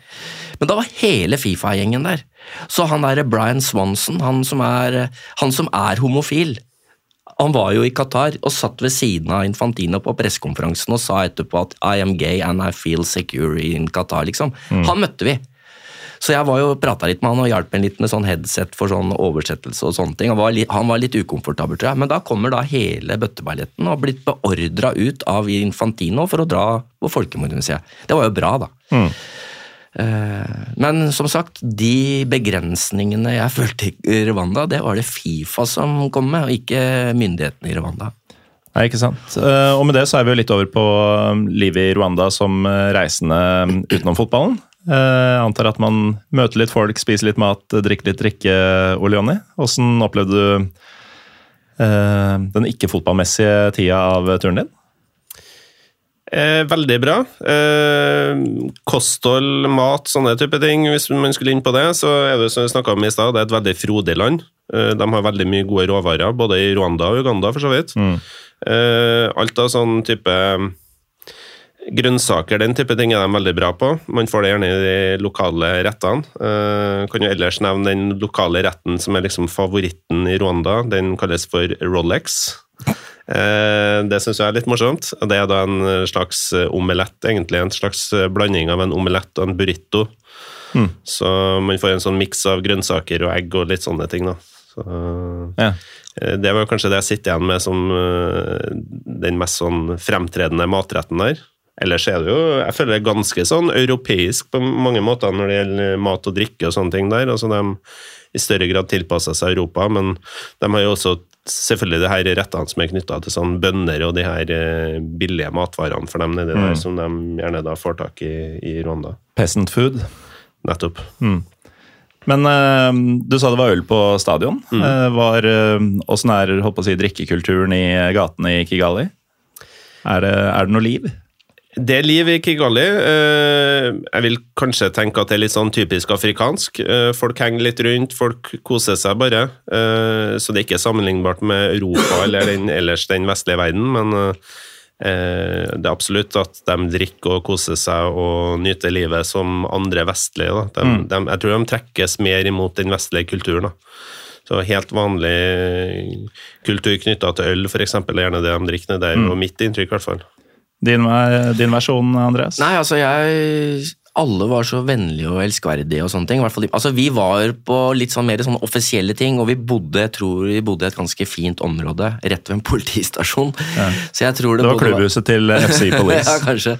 B: Men da var hele Fifa-gjengen der. Så han der Brian Swanson, han som er, han som er homofil Han var jo i Qatar og satt ved siden av Infantino på pressekonferansen og sa etterpå at I am gay and I feel secure in Qatar, liksom. Han møtte vi. Så jeg var jo prata litt med han og hjalp ham litt med sånn headset for sånn oversettelse og sånne ting. Han var litt, han var litt ukomfortabel, tror jeg. Men da kommer da hele bøtteballetten og har blitt beordra ut av Infantino for å dra på Folkemordmuseet. Det var jo bra, da. Eh, Men som sagt, de begrensningene jeg følte i Rwanda, det var det Fifa som kom med, og ikke myndighetene i Rwanda.
A: Nei, ikke sant. Eh, Og med det så er vi jo litt over på um, livet i Rwanda som eh, reisende um, utenom fotballen. Eh, Jeg antar at man møter litt folk, spiser litt mat, drikker litt drikke, Ole Jonny. Hvordan opplevde du eh, den ikke-fotballmessige tida av turen din?
C: Eh, veldig bra. Eh, kosthold, mat, sånne type ting. Hvis man skulle inn på det, så er det som vi snakka om i stad, det er et veldig frodig land. Eh, de har veldig mye gode råvarer, både i Rwanda og Uganda, for så vidt. Eh, alt av sånn type grønnsaker, den type ting er de veldig bra på. Man får det gjerne i de lokale rettene. Eh, kan jo ellers nevne den lokale retten som er liksom favoritten i Rwanda. Den kalles for Rolex. Eh, det syns jeg er litt morsomt. Det er da en slags omelett, egentlig. En slags blanding av en omelett og en burrito. Så man får en sånn miks av grønnsaker og egg og litt sånne ting. da. Så,
A: Ja.
C: eh, det var kanskje det jeg sitter igjen med som eh, den mest sånn fremtredende matretten der. Ellers er det jo jeg føler det er ganske sånn europeisk på mange måter når det gjelder mat og drikke og sånne ting der. altså De i større grad tilpasser seg Europa, men de har jo også selvfølgelig de her rettene som er knytta til sånn bønner og de her eh, billige matvarene for dem nedi der, som de gjerne da får tak i i Rwanda.
A: Peasant food.
C: Nettopp.
A: Men eh, du sa det var øl på stadion. Eh, var, eh, Åssen er holdt på å si, drikkekulturen i gatene i Kigali? Er det, er det noe liv?
C: Det er liv i Kigali. Eh, Jeg vil kanskje tenke at det er litt sånn typisk afrikansk. Eh, Folk henger litt rundt, folk koser seg bare. Eh, Så det er ikke sammenlignbart med Europa eller den, ellers den vestlige verden, men det er absolutt at de drikker og koser seg og nyter livet som andre vestlige. De, de, jeg tror de trekkes mer imot den vestlige kulturen. Da. Så helt vanlig kultur knytta til øl, f.eks., er gjerne det de drikker ned der. Og mitt inntrykk, i hvert fall.
A: Din, din versjon, Andreas?
B: Nei, altså jeg Alle var så vennlige og elskverdige og sånne ting. fall Altså Vi var på litt sånn mer sånn offisielle ting, og vi bodde jeg tror vi bodde i et ganske fint område rett ved en politistasjon. Så jeg tror det,
A: Det var klubbhuset til FC Police.
B: ja, kanskje.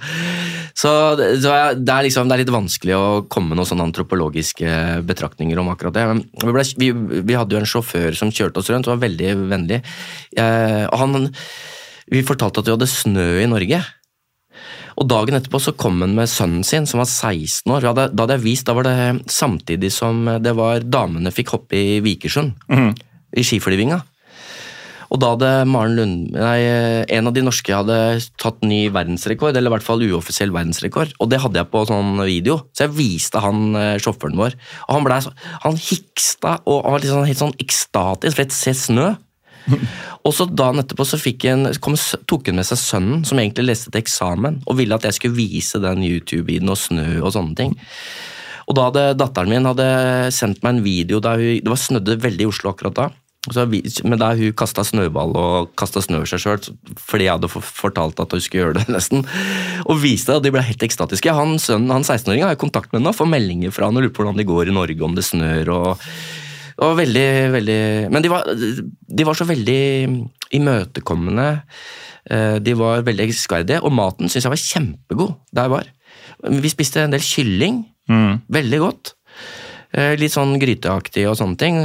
B: Så, det- så jeg, det, er liksom, det er litt vanskelig å komme med noen sånne antropologiske betraktninger om akkurat det. Men vi, ble, vi, vi hadde jo en sjåfør som kjørte oss rundt, og var veldig vennlig. Eh, og han, vi fortalte at vi hadde snø i Norge. Og dagen etterpå så kom han med sønnen sin, som var 16 år. Da hadde, jeg vist, da var det samtidig som det var damene fikk hoppe i Vikersund. I skiflyvinga. Og da hadde Maren Lund, nei, en av de norske hadde tatt ny verdensrekord, eller i hvert fall uoffisiell verdensrekord. Og det hadde jeg på sånn video, så jeg viste han eh, sjåføren vår. Og han ble så, han hiksta og var liksom helt sånn ekstatisk, for å se snø. Og så dagen etterpå så en, kom, tok hun med seg sønnen, som egentlig leste til eksamen, og ville at jeg skulle vise den YouTube-videoen og snø og sånne ting. Og da hadde datteren min hadde sendt meg en video der hun, det var snødde veldig i Oslo akkurat da. Så men da hun kasta snøball og kasta snø over seg sjøl, fordi jeg hadde fortalt at hun skulle gjøre det, nesten. Og viste det, og de ble helt ekstatiske. Han sønnen, han 16-åringen har jeg kontakt med nå, får meldinger fra han og lurer på hvordan det går i Norge, om det snør og og veldig, veldig Men de var, de var så veldig imøtekommende. Eh, De var veldig elskverdige, og maten syns jeg var kjempegod der jeg var. Vi spiste en del kylling. Veldig godt. Eh, Litt sånn gryteaktig og sånne ting.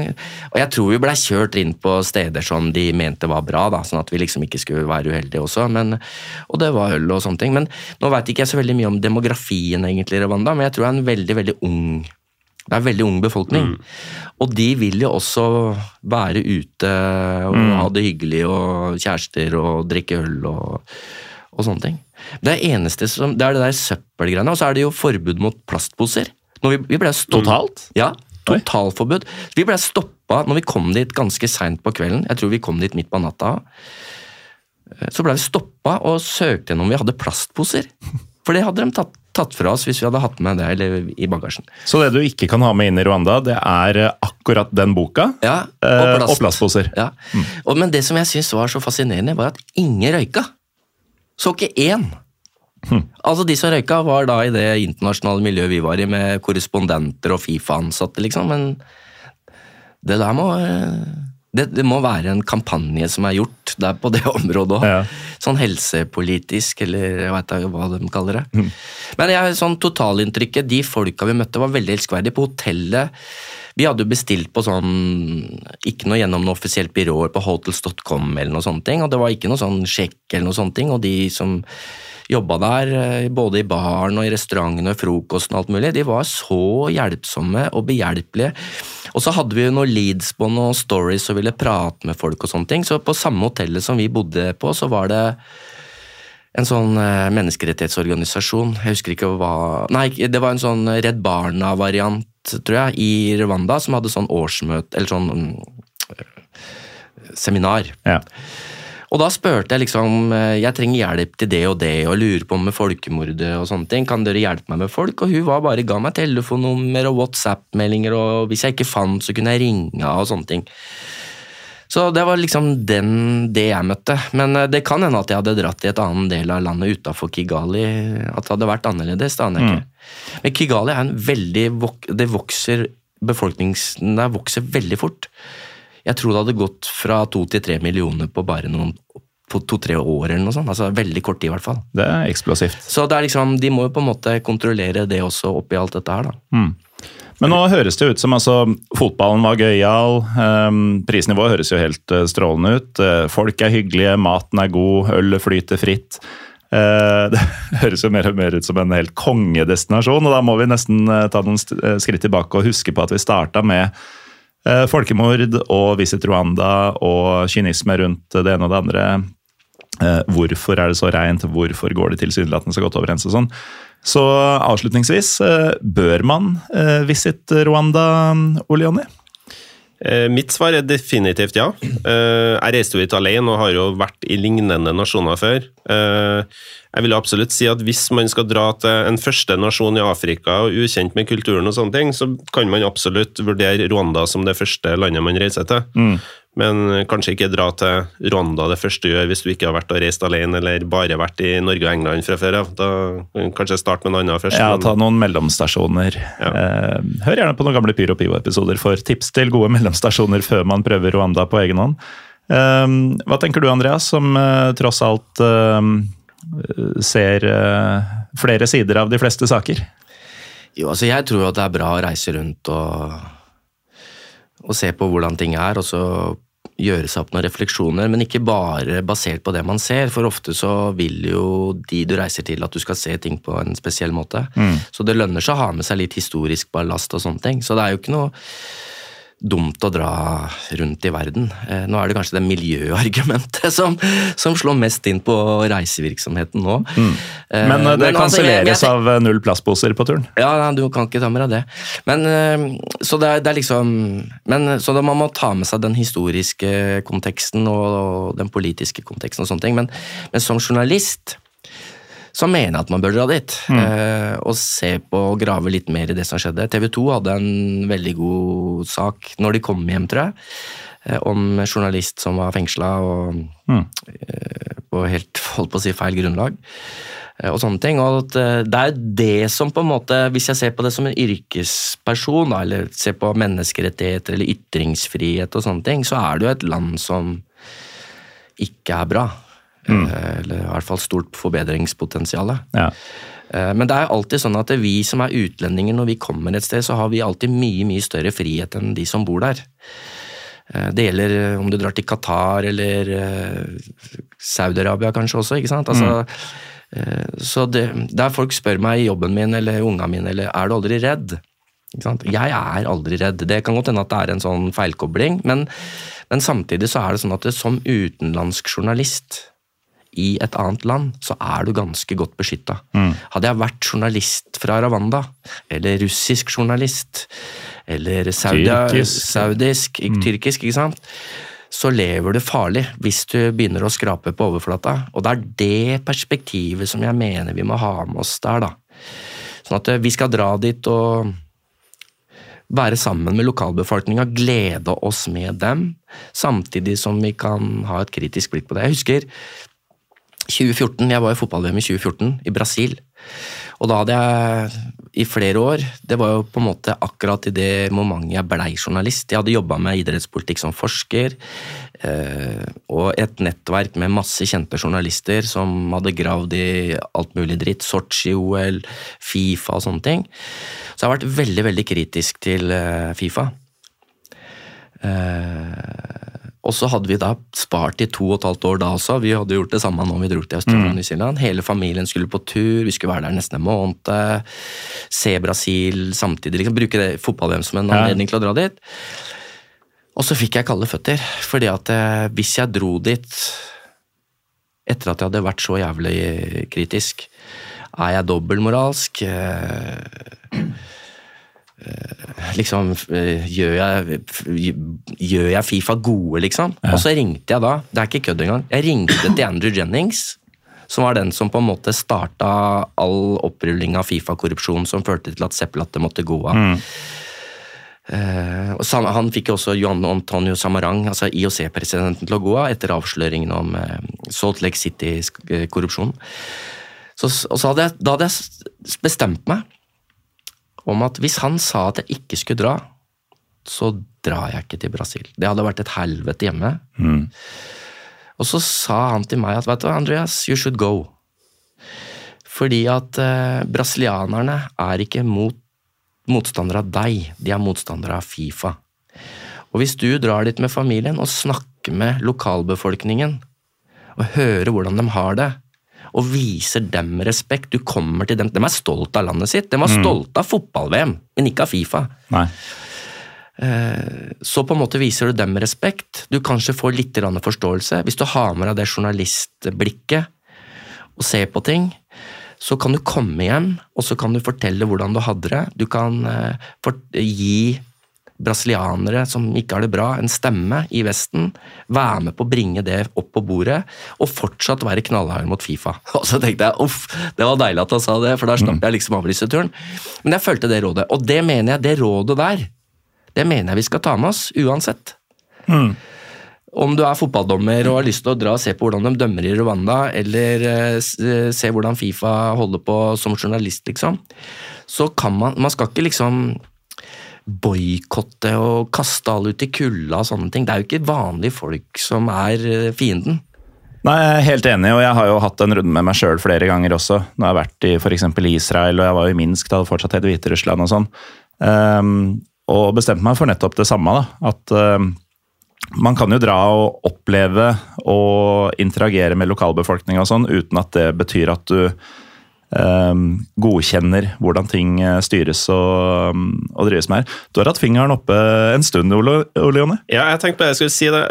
B: Og jeg tror vi blei kjørt inn på steder som de mente var bra, da, sånn at vi liksom ikke skulle være uheldige også. Men, og det var øl og sånne ting. Men nå veit ikke jeg så veldig mye om demografien egentlig Rwanda, men jeg tror det er en veldig, veldig ung det er en veldig ung befolkning. Og de vil jo også være ute og ha det hyggelig og kjærester og drikke øl og, og sånne ting. Det er eneste som, det er det der søppelgreiene, og så er det jo forbud mot plastposer. Når vi, vi ble stopp-
A: Totalt?
B: Ja, totalforbud. Vi ble stoppa når vi kom dit ganske seint på kvelden. Jeg tror vi kom dit midt på natta. Så ble vi stoppa og søkte gjennom om vi hadde plastposer. For det hadde de tatt, tatt fra oss hvis vi hadde hatt med det i bagasjen.
A: Så det du ikke kan ha med inn i Rwanda, det er eh, akkurat den boka
B: Ja,
A: eh,
B: og
A: og plastposer.
B: Ja. Og, men det som jeg syns var så fascinerende, var at ingen røyka. Så ikke én. Altså De som røyka, var da i det internasjonale miljøet vi var i, med korrespondenter og Fifa-ansatte, liksom. Men det der må eh, det, det må være en kampanje som er gjort der på det området òg.
A: Ja.
B: Sånn helsepolitisk, eller jeg veit ikke hva de kaller det. Men jeg, sånn totalinntrykket, de folka vi møtte, var veldig elskverdige. På hotellet Vi hadde jo bestilt på sånn Ikke noe gjennom noe offisielt byråer på hotels.com eller noe sånne ting, og det var ikke noe sånn sjekk eller noe sånne ting, og de som jobba der, eh, både i baren og i restauranten og i frokosten og alt mulig, de var så hjelpsomme og behjelpelige. Og så hadde vi jo noen leads på noen stories og ville prate med folk og sånne ting, så på samme hotellet som vi bodde på, så var det en sånn eh, menneskerettighetsorganisasjon. Jeg husker ikke hva Nei, det var en sånn Redd Barna-variant, tror jeg, i Rwanda, som hadde sånn årsmøte Eller sånn mm, seminar.
A: Ja.
B: Og da spurte jeg liksom eh, Jeg trenger hjelp til det og det, og lurer på med folkemordet og sånne ting. Kan dere hjelpe meg med folk? Og hun var bare ga meg telefonnummer og WhatsApp-meldinger, og hvis jeg ikke fant, så kunne jeg ringe og sånne ting. Så det var liksom den, det jeg møtte. Men eh, det kan hende at jeg hadde dratt i et annet del av landet utafor Kigali. At det hadde vært annerledes. det aner jeg ikke. Men Kigali er en veldig Det vokser Befolkningen der vokser veldig fort. Jeg tror det hadde gått fra to til tre millioner på bare noen på to-tre år eller noe sånt. Altså veldig kort tid, i hvert fall.
A: Det er eksplosivt.
B: Så det er liksom, de må jo på en måte kontrollere det også oppi alt dette her, da.
A: Men nå høres det ut som altså, fotballen var gøyal. Um, prisnivået høres jo helt eh, strålende ut. Eh, folk er hyggelige, maten er god, ølet flyter fritt. Eh, det høres jo mer og mer ut som en helt kongedestinasjon, og da må vi nesten ta noen skritt tilbake og huske på at vi starta med folkemord og Visit Rwanda og kynisme rundt det ene og det andre. Eh, hvorfor er det så reint, hvorfor går det tilsynelatende så godt overens og sånn. Så avslutningsvis, eh, bør man eh, Visit Rwanda, Ole Jonny?
C: Eh, Mitt svar er definitivt ja. Eh, Jeg reiste jo hit alene og har jo vært i lignende nasjoner før. Eh, Jeg vil absolutt si at hvis man skal dra til en første nasjon i Afrika og ukjent med kulturen og sånne ting, så kan man absolutt vurdere Rwanda som det første landet man reiser til. Men kanskje ikke dra til Rwanda det første du gjør hvis du ikke har vært og reist alene eller bare vært i Norge og England fra før av. Da kan du kanskje starte med en annen først.
A: Ja,
C: men-
A: ta noen mellomstasjoner. Ja. hør gjerne på noen gamle Pyro Pivo-episoder for tips til gode mellomstasjoner før man prøver Rwanda på egen hånd. Eh, hva tenker du, Andreas, som eh, tross alt eh, ser eh, flere sider av de fleste saker?
B: Jo, altså jeg tror jo at det er bra å reise rundt og, og se på hvordan ting er, og så gjøre seg opp noen refleksjoner, men ikke bare basert på det man ser, for ofte så vil jo de du reiser til at du skal se ting på en spesiell måte. Så det lønner seg å ha med seg litt historisk ballast og sånne ting. Så det er jo ikke noe dumt å dra rundt i verden. Eh, Nå er det kanskje det miljøargumentet som, som slår mest inn på reisevirksomheten nå. Mm.
A: Men eh, det
B: altså, jeg-
A: kanselleres
B: jeg-
A: av eh, null plastposer på turen.
B: ja, nei, du kan ikke ta med deg det. Men, eh, så det er, det er liksom men, Så man må ta med seg den historiske konteksten og den politiske konteksten og sånne ting. Men, men som journalist så mener jeg at man bør dra dit eh, og se på og grave litt mer i det som skjedde. TV 2 hadde en veldig god sak når de kom hjem, tror jeg, eh, om journalist som var fengsla og eh, på helt holdt på å si feil grunnlag. eh, Og sånne ting, og at eh, Det er det som på en måte, Hvis jeg ser på det som en yrkesperson, da, eller ser på menneskerettigheter eller ytringsfrihet, og sånne ting, så er det jo et land som ikke er bra. Eh, Eller i hvert fall stort forbedringspotensial.
A: Ja.
B: Eh, Men det er alltid sånn at vi som er utlendinger, når vi kommer et sted, så har vi alltid mye mye større frihet enn de som bor der. Eh, Det gjelder om du drar til Qatar eller Saudi-Arabia kanskje også. ikke sant? Altså, mm. Så det, Der folk spør meg i jobben min eller unga mine eller er du aldri redd? Ikke sant? Jeg er aldri redd. Det kan godt hende at det er en sånn feilkobling, men, men samtidig så er det sånn at det, som utenlandsk journalist i et annet land, så er du ganske godt beskytta. Hadde jeg vært journalist fra Ravanda, eller russisk journalist, eller saudia,
A: Tyrkisk.
B: saudisk, mm. tyrkisk, ikke sant? så lever du farlig hvis du begynner å skrape på overflata. Og det er det perspektivet som jeg mener vi må ha med oss der, da. Sånn at eh, vi skal dra dit og være sammen med lokalbefolkninga, glede oss med dem, samtidig som vi kan ha et kritisk blikk på det. Jeg husker 2014, jeg var i fotball-VM i 2014 i Brasil. Og da hadde jeg i flere år Det var jo på en måte akkurat i det momentet jeg blei journalist. Jeg hadde jobba med idrettspolitikk som forsker, eh, og et nettverk med masse kjente journalister som hadde gravd i alt mulig dritt. Sotsji-OL, Fifa og sånne ting. Så jeg har vært veldig, veldig kritisk til eh, Fifa. Eh, og så hadde vi da spart i to og et halvt år da også. Vi hadde gjort det samme når vi dro til Australia og New Zealand. Hele familien skulle på tur, vi skulle være der nesten en måned. Se Brasil samtidig. liksom Bruke fotball-VM som en
A: Ja.
B: anledning til å dra dit. Og så fikk jeg kalde føtter, fordi at eh, hvis jeg dro dit etter at jeg hadde vært så jævlig kritisk. Er jeg dobbeltmoralsk? Eh, liksom eh, gjør jeg, gjør jeg Fifa gode, liksom? Og så ringte jeg da, det er ikke kødd engang, jeg ringte til Andrew Jennings, som var den som på en måte starta all opprulling av Fifa-korrupsjon som førte til at Sepp Latter måtte gå av. Eh, og han, han fikk også Johan Antonio Samarang, altså IOC-presidenten, til å gå av etter avsløringen om uh, Salt Lake City-korrupsjon. Så, og så hadde jeg, da hadde jeg bestemt meg om at hvis han sa at jeg ikke skulle dra, så drar jeg ikke til Brasil. Det hadde vært et helvete hjemme. Og så sa han til meg at vet du, Andreas, you should go. Fordi at eh, brasilianerne er ikke mot, motstandere av deg, de er motstandere av Fifa. Og hvis du drar dit med familien og snakker med lokalbefolkningen, og hører hvordan de har det, og viser dem respekt Du kommer til dem, De er stolt av landet sitt. De var stolte av fotball-VM, men ikke av Fifa.
A: Nei.
B: Så på en måte viser du dem respekt. Du kanskje får litt forståelse. Hvis du har med deg det journalistblikket og ser på ting, så kan du komme hjem og så kan du fortelle hvordan du hadde det. Du kan eh, gi brasilianere som ikke har det bra, en stemme i Vesten. Være med på å bringe det opp på bordet, og fortsatt være knallhard mot Fifa. Og så tenkte jeg uff, det var deilig at han sa det, for da slapp jeg liksom avlyseturen. Men jeg fulgte det rådet, og det mener jeg, det rådet der, det mener jeg vi skal ta med oss uansett. Om du er fotballdommer og har lyst til å dra og se på hvordan de dømmer i Rwanda, eller eh, eh, se hvordan Fifa holder på som journalist, liksom, så kan man Man skal ikke liksom boikotte og kaste alle ut i kulda og sånne ting. Det er jo ikke vanlige folk som er eh, fienden.
A: Nei, jeg er helt enig, og jeg har jo hatt en runde med meg sjøl flere ganger også. Når jeg har vært i f.eks. Israel, og jeg var i Minsk, da det fortsatt het Hviterussland og sånn. Um, og bestemte meg for nettopp det samme. da, At um, man kan jo dra og oppleve og interagere med lokalbefolkninga og sånn, uten at det betyr at du godkjenner hvordan ting eh, styres og, og drives med her. Du har hatt fingeren oppe en stund, Ole, Ole?
C: Ja, jeg tenkte bare jeg skulle si det.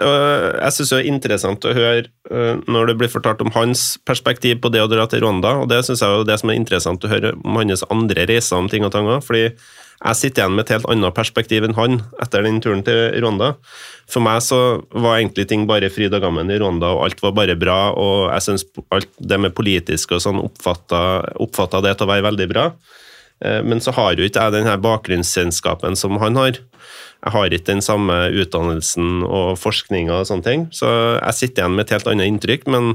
C: Jeg syns det er interessant å høre øh, når det blir fortalt om hans perspektiv på det å dra til Rwanda, og det syns jeg er det som er interessant å høre om hans andre reiser om ting og tang fordi jeg sitter igjen med et helt annet perspektiv enn han etter den turen til Rwanda. For meg så var egentlig ting bare fryd og gammen i Rwanda, og alt var bare bra, og jeg syns alt det med politisk og sånn oppfatta, det til å være veldig bra. Eh, Men så har jo ikke jeg den her bakgrunnskjennskapen som han har. Jeg har ikke den samme utdannelsen og forskninga og sånne ting, så jeg sitter igjen med et helt annet inntrykk. Men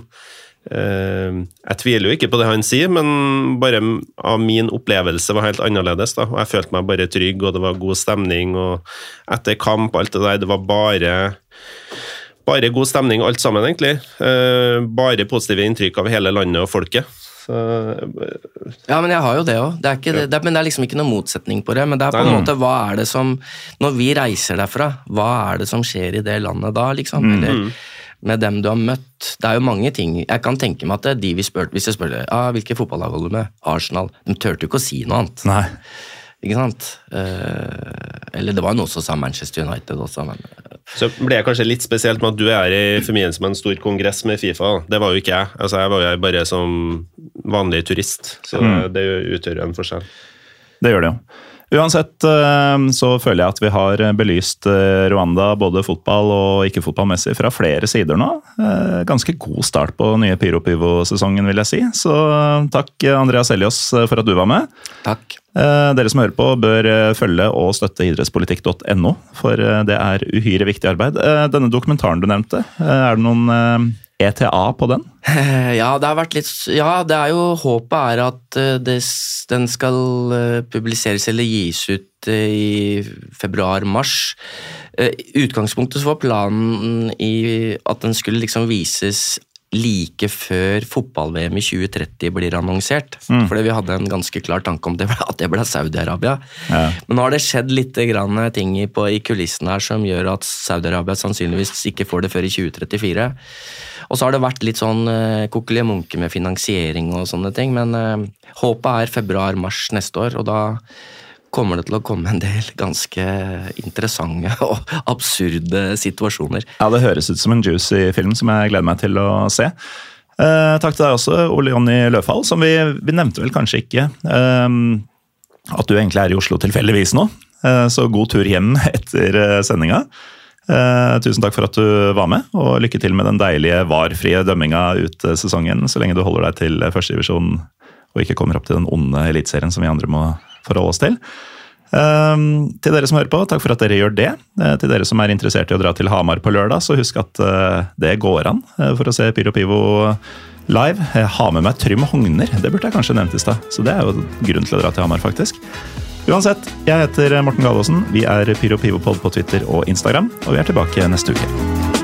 C: jeg tviler jo ikke på det han sier, men bare av min opplevelse var helt annerledes. da, og Jeg følte meg bare trygg, og det var god stemning. og Etter kamp, alt det der, det var bare bare god stemning alt sammen, egentlig. Eh, bare positive inntrykk av hele landet og folket. Så,
B: Ja, men jeg har jo det òg. Det, det, det, men det er liksom ikke noen motsetning på det. Men det er på en måte hva er det som Når vi reiser derfra, hva er det som skjer i det landet da, liksom? Eller med dem du har møtt. Det er jo mange ting. Jeg kan tenke meg at er de vi spør, Hvis jeg spør ah, hvilke fotballag holder du med, Arsenal, de turte jo ikke å si noe annet.
A: Nei.
B: Ikke sant? Eh, eller det var jo noen som sa Manchester United også, men
C: så ble det kanskje litt spesielt med at du er i forbindelse med en stor kongress med Fifa. Det var jo ikke jeg. Altså, jeg var jo bare som vanlig turist, så det utgjør jo en forskjell.
A: Det gjør det jo. Uansett eh, så føler jeg at vi har belyst eh, Rwanda både fotball og ikke-fotballmessig fra flere sider nå. Eh, Ganske god start på nye Pyro Pivo-sesongen, vil jeg si. Så takk Andreas Elios for at du var med.
B: takk.
A: Dere som hører på bør følge og støtte idrettspolitikk.no, for det er uhyre viktig arbeid. Denne dokumentaren du nevnte, er det noen ETA på den?
B: Ja, det har vært litt Ja, det er jo Håpet er at eh, det, den skal eh, publiseres eller gis ut eh, i februar-mars. I Utgangspunktet så var planen at den skulle liksom vises like før fotball-VM i 2030 blir annonsert. Fordi vi hadde en ganske klar tanke om det, at det ble Saudi-Arabia.
A: Ja.
B: Men nå har det skjedd litt grann ting i, på, i kulissene her som gjør at Saudi-Arabia sannsynligvis ikke får det før i 2034. Og så har det vært litt sånn uh, kokkelimunke med finansiering og sånne ting, men uh, håpet er februar-mars neste år, og da kommer det til å komme en del ganske interessante og absurde situasjoner.
A: Ja, Det høres ut som en juicy film som jeg gleder meg til å se. Eh, takk til deg også, Ole Jonny Løfahl, som vi, vi nevnte vel kanskje ikke eh, at du egentlig er i Oslo tilfeldigvis nå. Eh, så god tur hjem etter eh, sendinga. Eh, tusen takk for at du var med, og lykke til med den deilige VAR-frie dømminga ut eh, sesongen, så lenge du holder deg til førstedivisjon og ikke kommer opp til den onde eliteserien som vi andre må forholde oss til. Um, til dere som hører på, takk for at dere gjør det. Uh, til dere som er interessert i å dra til Hamar på lørdag, så husk at uh, det går an uh, for å se Pyro Pivo live. Jeg har med meg Trym Hogner, det burde jeg kanskje nevnt i stad. Så det er jo grunn til å dra til Hamar, faktisk. Uansett, jeg heter Morten Galaasen. Vi er Pyro Pivo Pod på Twitter og Instagram, og vi er tilbake neste uke.